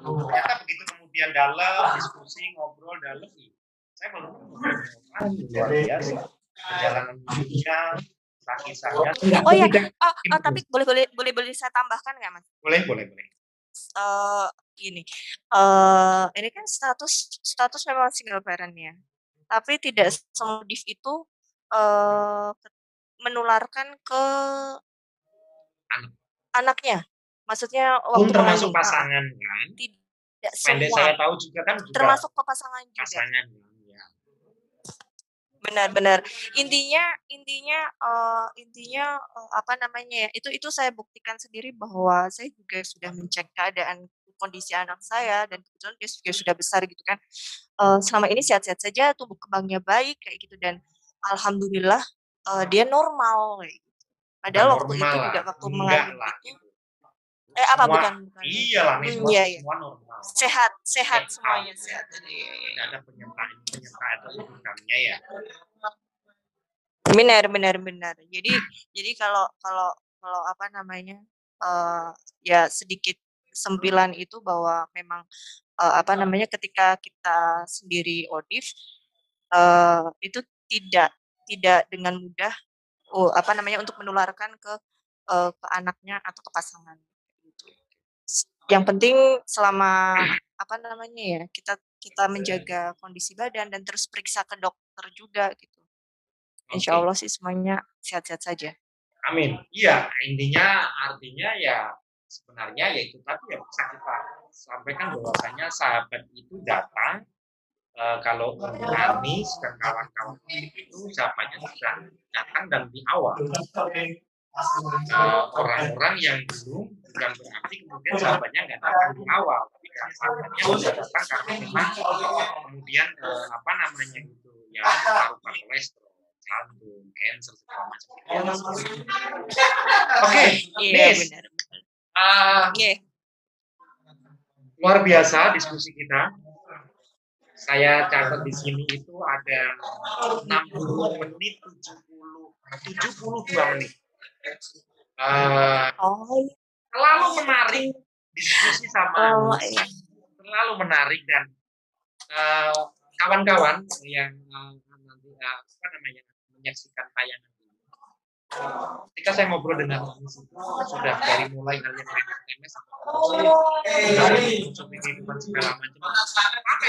[SPEAKER 1] ternyata begitu kemudian dalam diskusi ngobrol dalam saya baru ah, luar biasa. Perjalanan hidupnya kisah-kisahnya.
[SPEAKER 2] Oh ya,
[SPEAKER 1] Tidak-
[SPEAKER 2] ah, ah, tapi boleh boleh boleh boleh saya tambahkan nggak, Mas?
[SPEAKER 1] boleh boleh boleh.
[SPEAKER 2] Eee, gini, eee, ini kan status status memang single parent ya, tapi tidak semodif itu, eee, menularkan ke
[SPEAKER 1] Anak.
[SPEAKER 2] anaknya. Maksudnya
[SPEAKER 1] pun
[SPEAKER 2] waktu
[SPEAKER 1] termasuk
[SPEAKER 2] mengandung, heeh.
[SPEAKER 1] pasangan kan
[SPEAKER 2] Tidak
[SPEAKER 1] pendek
[SPEAKER 2] semua,
[SPEAKER 1] saya tahu juga kan juga
[SPEAKER 2] termasuk ke pasangan juga.
[SPEAKER 1] pasangan kan ya.
[SPEAKER 2] Intinya intinya, eee, intinya, eee, apa namanya ya, itu itu saya buktikan sendiri bahwa saya juga sudah mencek keadaan kondisi anak saya dan kebetulan dia juga sudah besar gitu kan. Eee, selama ini sehat-sehat saja, tumbuh kembangnya baik kayak gitu dan alhamdulillah, eee, dia normal kayak gitu. Padahal waktu itu
[SPEAKER 1] normal
[SPEAKER 2] juga
[SPEAKER 1] lah
[SPEAKER 2] waktu mengandung
[SPEAKER 1] lah
[SPEAKER 2] itu
[SPEAKER 1] gitu.
[SPEAKER 2] eh, apa
[SPEAKER 1] semua
[SPEAKER 2] bukan bukan
[SPEAKER 1] iyalah nih
[SPEAKER 2] Hmm,
[SPEAKER 1] semua
[SPEAKER 2] iya iya.
[SPEAKER 1] semua normal
[SPEAKER 2] Sehat sehat
[SPEAKER 1] Sehat.
[SPEAKER 2] semuanya sehat. Iya iya iya.
[SPEAKER 1] tidak ada penyertaan penyertaan atau bukannya ya
[SPEAKER 2] Benar benar benar. Jadi jadi kalau kalau kalau apa namanya, eee, ya sedikit sempilan itu bahwa memang, eee, apa namanya, ketika kita sendiri ODIF, eee, itu tidak tidak dengan mudah, oh, apa namanya, untuk menularkan ke, eee, ke anaknya atau ke pasangan, gitu. Yang penting selama, apa namanya ya, kita kita menjaga kondisi badan dan terus periksa ke dokter juga gitu. Insya. Allah sih semuanya sehat-sehat saja.
[SPEAKER 1] Amin. Iya, intinya artinya ya sebenarnya ya itu tadi ya bisa kita sampaikan bahwasanya sahabat itu datang eh, kalau Anies dan kawan-kawan itu sahabatnya sudah datang dan di awal. Eh, orang-orang yang belum bukan berarti kemudian sahabatnya nggak datang di awal, tapi kan sahabatnya sudah datang karena memang kemudian eh, apa namanya itu ya paru-paru kolesterol, jantung, cancer segala macam. Oke,
[SPEAKER 2] Iya
[SPEAKER 1] Nis,
[SPEAKER 2] benar.
[SPEAKER 1] eh,
[SPEAKER 2] Iya.
[SPEAKER 1] luar biasa diskusi kita. Saya catat di sini itu ada 60 menit 70 72 menit. Eh,
[SPEAKER 2] Oh, iya.
[SPEAKER 1] terlalu menarik diskusi sama
[SPEAKER 2] Oh, iya.
[SPEAKER 1] terlalu menarik dan eh, kawan-kawan yang eh, nanti eh, apa namanya menyaksikan tayangan Ketika saya ngobrol dengan sudah dari mulai hal yang remeh-remeh sampai dari mencoba kehidupan segala macam apa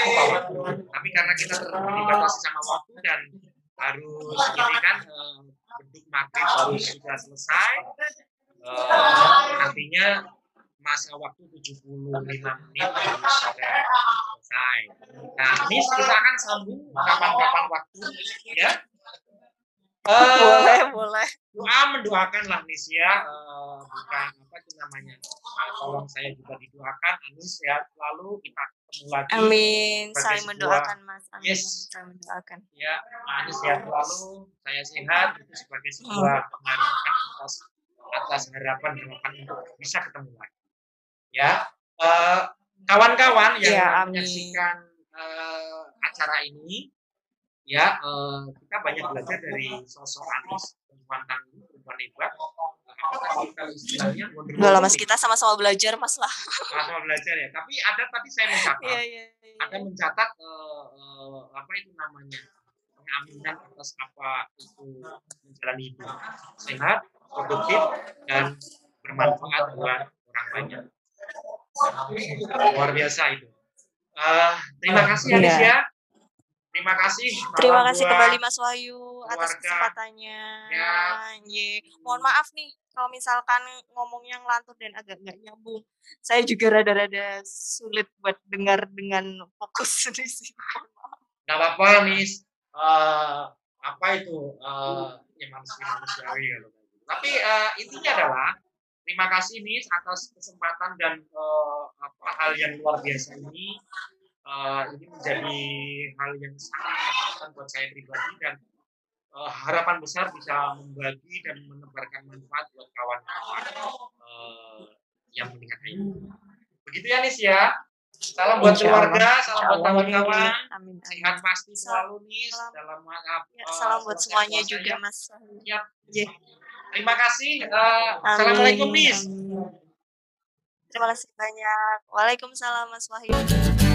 [SPEAKER 1] tapi karena kita dibatasi sama waktu dan harus ini kan eh, beduk maghrib harus sudah selesai eh, artinya masa waktu 75 menit harus sudah selesai. Nah, ini kita akan sambung kapan-kapan waktu ya. Eh,
[SPEAKER 2] Boleh, boleh.
[SPEAKER 1] doa mendoakanlah Nis ya eh, bukan apa itu namanya Ah, tolong saya juga didoakan Anis sehat selalu kita ketemu lagi
[SPEAKER 2] Amin.
[SPEAKER 1] sebuah-
[SPEAKER 2] mendoakan, Mas. Amin.
[SPEAKER 1] Yes.
[SPEAKER 2] Saling mendoakan.
[SPEAKER 1] ya Anis sehat selalu saya sehat itu sebagai sebuah pengharapan atas atas harapan harapan untuk bisa ketemu lagi ya Eh, kawan-kawan yang
[SPEAKER 2] Ya,
[SPEAKER 1] menyaksikan eh, acara ini ya eh, kita banyak belajar dari sosok Anis perempuan tangguh perempuan hebat istilahnya
[SPEAKER 2] Enggak lah, Mas. Kita sama-sama belajar, Mas lah.
[SPEAKER 1] sama belajar ya tapi ada tadi saya mencatat
[SPEAKER 2] Iya, iya. iya.
[SPEAKER 1] ada mencatat eh, eh, apa itu namanya pengaminan atas apa itu menjalani hidup sehat, produktif, dan bermanfaat buat orang banyak. Luar biasa itu. Uh, terima kasih Anis
[SPEAKER 2] Iya.
[SPEAKER 1] ya. Terima kasih.
[SPEAKER 2] Terima kasih kembali Mas Wahyu atas kesempatannya.
[SPEAKER 1] Ya.
[SPEAKER 2] Ye. Mohon maaf nih kalau misalkan ngomongnya ngelantur dan agak nggak nyambung. Saya juga rada-rada sulit buat dengar dengan fokus di sini.
[SPEAKER 1] Nggak apa-apa nih. Eh, apa itu? eh ya manusia manusiawi gitu. Tapi eh, intinya adalah terima kasih nih atas kesempatan dan eh, apa hal yang luar biasa ini. Eh, ini menjadi hal yang sangat menyenangkan buat saya pribadi dan eh, harapan besar bisa membagi dan menebarkan manfaat buat kawan-kawan eh, yang mendengar ini. Begitu ya Nis ya. Salam buat
[SPEAKER 2] Insya Allah.
[SPEAKER 1] keluarga, salam buat kawan-kawan.
[SPEAKER 2] Amin.
[SPEAKER 1] Sehat pasti selalu
[SPEAKER 2] salam.
[SPEAKER 1] dalam maaf.
[SPEAKER 2] Ya, salam buat semuanya juga Mas.
[SPEAKER 1] Siap.
[SPEAKER 2] Ye.
[SPEAKER 1] Terima kasih.
[SPEAKER 2] Amin,
[SPEAKER 1] Assalamualaikum Nis.
[SPEAKER 2] amin. Terima kasih banyak. Waalaikumsalam Mas Wahyu.